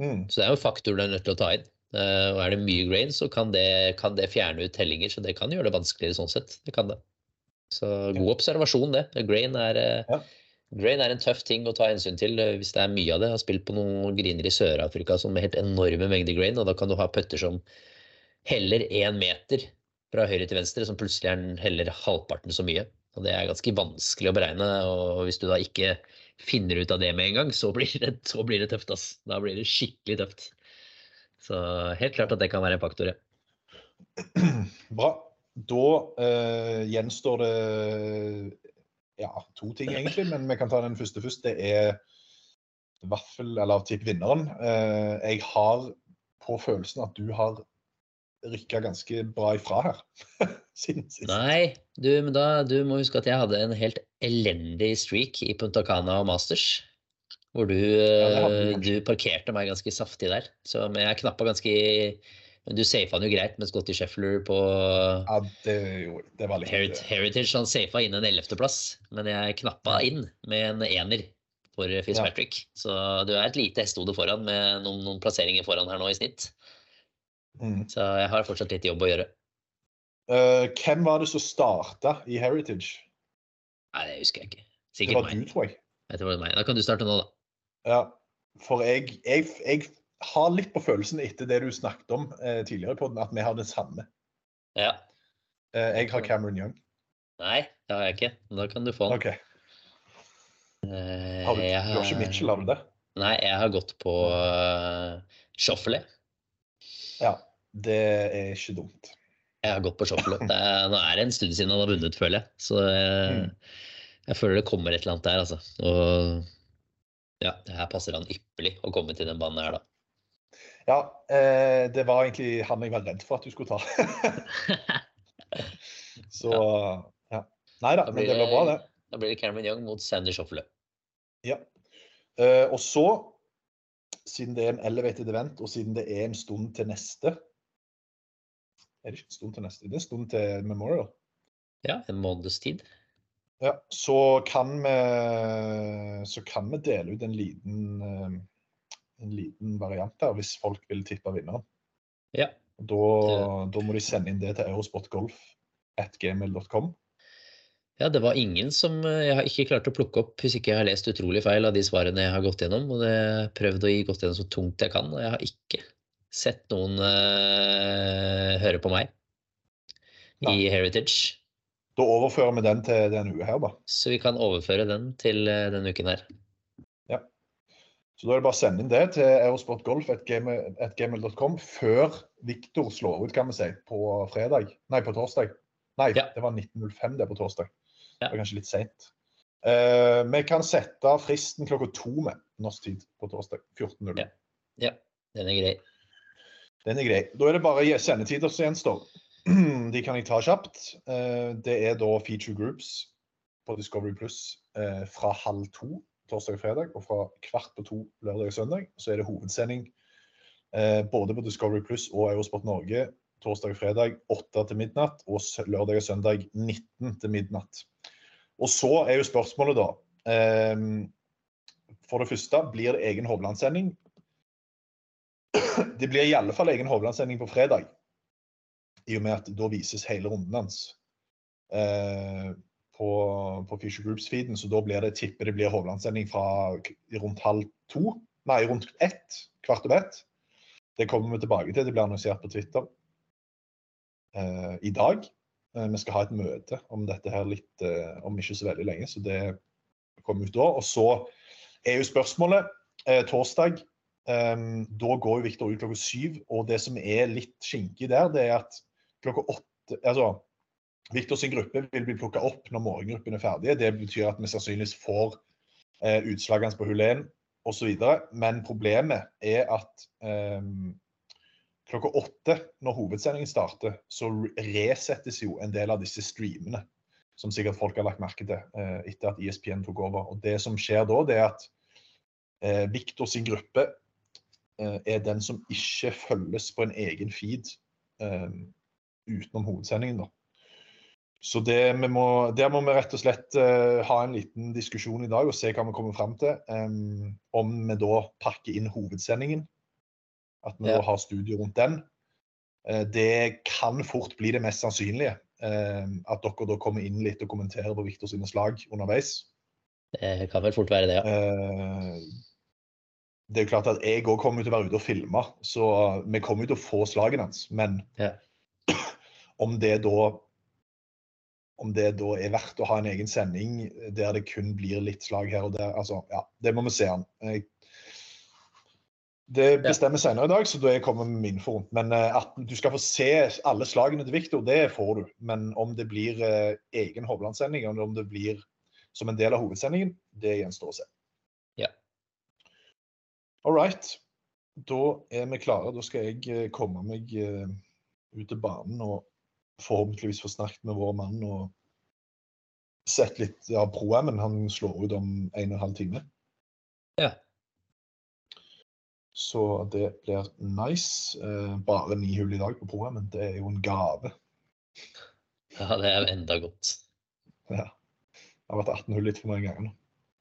Mm. Så det er jo en faktor du er nødt til å ta inn. Eh, og er det mye grain, så kan det, kan det fjerne ut tellinger, Så det kan gjøre det vanskeligere sånn sett. Det kan det. Så god observasjon, det. Grain er, eh, Ja. grain er en tøff ting å ta hensyn til eh, hvis det er mye av det. Jeg har spilt på noen griner i Sør-Afrika som med helt enorme mengder grain, og da kan du ha putter som heller én meter fra høyre til venstre, som plutselig er heller halvparten så mye. Og det er ganske vanskelig å beregne, og hvis du da ikke finner ut av det med en gang, så blir det, så blir det tøft, ass. Da blir det skikkelig tøft. Så helt klart at det kan være en faktor, ja. Bra. Da uh, gjenstår det ja, to ting, egentlig, men vi kan ta den første først. Det er vaffel, eller tipp vinneren. Eh, jeg har på følelsen at du har rykka ganske bra ifra her siden sist. Nei, du, men da, du må huske at jeg hadde en helt elendig streak i Punta Cana og Masters. Hvor du, eh, du parkerte meg ganske saftig der. Så, men jeg knappa ganske Men du safa den jo greit med Scotty Scheffler på Ja, det, det var litt Herit Heritage. Han safa inn en ellevteplass, men jeg knappa inn med en ener for Fitzpatrick. Så du er et lite hestehode foran med noen, noen plasseringer foran her nå i snitt. Mm. Så jeg har fortsatt litt jobb å gjøre. Uh, hvem var det som starta i Heritage? Nei, det husker jeg ikke. Det var meg. du, tror jeg. Jeg tror det var meg. Da kan du starte nå, da. Ja, for jeg, jeg, jeg har litt på følelsen etter det du snakket om eh, tidligere på den, at vi har det samme. Ja. Eh, jeg har Cameron Young. Nei, det har jeg ikke. Da kan du få den. OK. Eh, Har du, du har ikke Mitchell, har du det? Nei, jeg har gått på uh, Shoffle. Ja. Det er ikke dumt. Jeg har gått på. Det er, nå er det en stund siden han har vunnet, føler jeg. Så jeg, Mm. jeg føler det kommer et eller annet der, altså. Og ja, det her passer han ypperlig å komme til den banen her, da. Ja, eh, det var egentlig han jeg var redd for at du skulle ta. Så ja. Nei da, men det var bra, det. Da blir det Cameron Young mot Sandy Shoffle. Ja. Eh, og så, siden det er en elevated event, og siden det er en stund til neste Er det ikke en stund til neste? Det er en stund til Memorial. Ja, en måneds tid. Ja, så kan vi så kan vi dele ut en liten, eh, en liten variant der, hvis folk vil tippe vinneren. Ja. Da, da må de sende inn det til eurosportgolf.gmil.com. Ja, det var ingen som eh, Jeg har ikke klart å plukke opp, hvis ikke jeg har lest utrolig feil av de svarene jeg har gått gjennom. Og det har prøvd å gi godt gjennom så tungt jeg kan. Og jeg har ikke sett noen uh, høre på meg i Heritage. Da overfører vi den til denne uka her, da. Så vi kan overføre den til uh, denne uken her. Ja. Så da er det bare å sende inn det til aerosportgolf.gmil.com før Viktor slår ut, kan vi si, på fredag. Nei, på torsdag. Nei, Ja. det var 19.05 det på torsdag. Ja. Det var kanskje litt seint. Eh, vi kan sette fristen klokka to med norsk tid på torsdag. 14.00. Ja. Ja, den er grei. Den er grei. Da er det bare sendetider som gjenstår. De kan jeg ta kjapt. Eh, Det er da feature groups på Discovery Pluss eh, fra halv to torsdag og fredag, og fra kvart på to lørdag og søndag. Så er det hovedsending eh, både på Discovery Pluss og Eurosport Norge torsdag og fredag 8 til midnatt, og lørdag og søndag 19 til midnatt. Og så er jo spørsmålet, da For det første, blir det egen Hovland-sending? Det blir i alle fall egen Hovland-sending på fredag. I og med at da vises hele runden hans eh, på, på Fisher Groups-feeden. Så da blir det, tipper det blir Hovland-sending fra rundt halv to. Nei, rundt ett. Kvart over ett. Det kommer vi tilbake til. Det blir annonsert på Twitter eh, i dag. Eh, vi skal ha et møte om dette her litt eh, om ikke så veldig lenge, så det kommer ut da. Og så er jo spørsmålet eh, torsdag. eh, da går jo Viktor ut klokka syv, og det som er litt skinkig der, det er at klokka åtte altså, Viktor sin gruppe vil bli plukka opp når morgengruppen er ferdig. Det betyr at vi sannsynligvis får eh, utslagene på hull 1 osv. Men problemet er at eh, klokka åtte, når hovedsendingen starter, så resettes jo en del av disse streamene. Som sikkert folk har lagt merke til eh, etter at ISPN tok over. Og det som skjer da, det er at eh, Victor sin gruppe eh, er den som ikke følges på en egen feed eh, utenom hovedsendingen. da. Så det, må, der må vi rett og slett uh, ha en liten diskusjon i dag og se hva vi kommer fram til. Um, om vi da pakker inn hovedsendingen. At vi Ja. da har studio rundt den. Uh, det kan fort bli det mest sannsynlige. Uh, at dere da kommer inn litt og kommenterer på Victor sine slag underveis. Det kan vel fort være det, ja. Eh, det er jo klart at jeg òg kommer til å være ute og filme, så vi kommer til å få slagene hans. Men Ja. Om det da om det da er verdt å ha en egen sending der det kun blir litt slag her og der, altså, ja, det må vi se an. Det bestemmer senere i dag, så da jeg kommer med min forhånd. Men eh, at du skal få se alle slagene til Viktor, det får du. Men om det blir eh, egen Hovland-sending, eller om det blir som en del av hovedsendingen, det gjenstår å se. Ja. All right. Da er vi klare. Da skal jeg eh, komme meg ut til banen og forhåpentligvis få snakket med vår mann og sett litt av Pro-M-en. Han slår ut om en og en halv time. Ja. Så det blir nice. Eh, bare ni hull i dag på Pro-M-en. Det er jo en gave. Ja, det er enda godt. Ja. Det har vært 18 hull litt for mange ganger nå.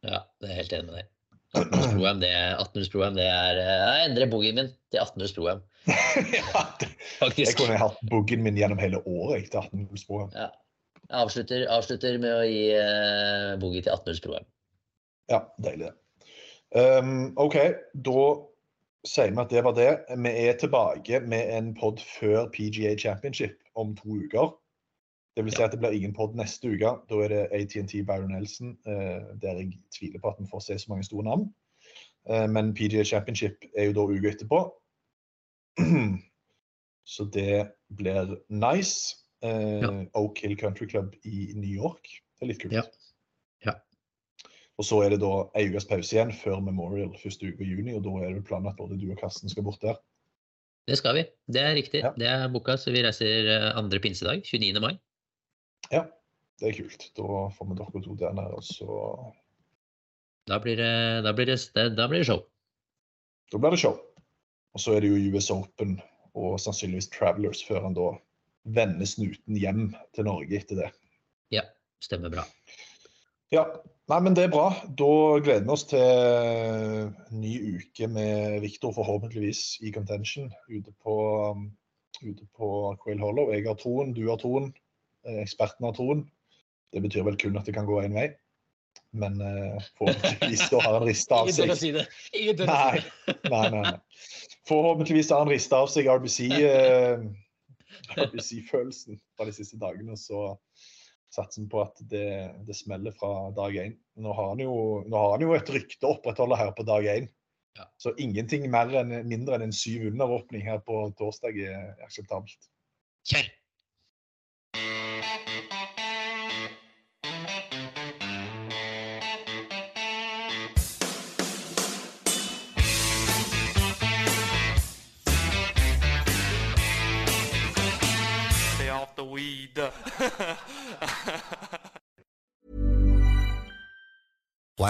Ja, det er helt enig med deg. 18 Pro-M, det 18 Pro-am, det er eh, Jeg endrer boogien min til 18 Pro-am. ja, det, jeg kunne hatt boogien min gjennom hele året etter til 18 hulls pro-am. Ja. Jeg avslutter, avslutter med å gi uh, boogie til 18 Pro-am. Ja, deilig det. Um, OK, da sier vi at det var det. Vi er tilbake med en pod før PGA Championship om to uker. Det vil si at det blir ingen pod neste uke. Da er det ATNT Byron Nelson, eh, der jeg tviler på at vi får se så mange store navn. Eh, men PGA Championship er jo da uka etterpå. Så det blir nice. Eh, Ja. Oak Hill Country Club i New York. Det er litt kult. Ja. Ja. Og så er det da ei ukes pause igjen før Memorial første uke i juni, og da er det planen at både du og Karsten skal bort der. Det skal vi. Det er riktig. Ja. Det er booka, så vi reiser eh, andre pinsedag, 29. mai. Ja, det er kult. Da får vi dere to der nede, og så Da blir det, da blir det, da blir det show. Da blir det show. Og så er det jo US Open og sannsynligvis Travelers før han da vender snuten hjem til Norge etter det. Ja, stemmer bra. Ja, Nei, men det er bra. Da gleder vi oss til ny uke med Viktor, forhåpentligvis i contention ute på, um, ute på Quail Hollow. Jeg har troen, du har troen, eh, eksperten har troen. Det betyr vel kun at det kan gå én vei. Men uh, forhåpentligvis da har han rista av seg Ingen tør å si det. Ingen tør å Nei, si det. nei, nei. nei. Forhåpentligvis har han rista av seg RBC, uh, RBC-følelsen fra de siste dagene. Så satser vi på at det, det smeller fra dag én. Nå nå har han jo et rykte å opprettholde her på dag én. Så ingenting mer enn, mindre enn en syv under-åpning her på torsdag er akseptabelt. Kjør!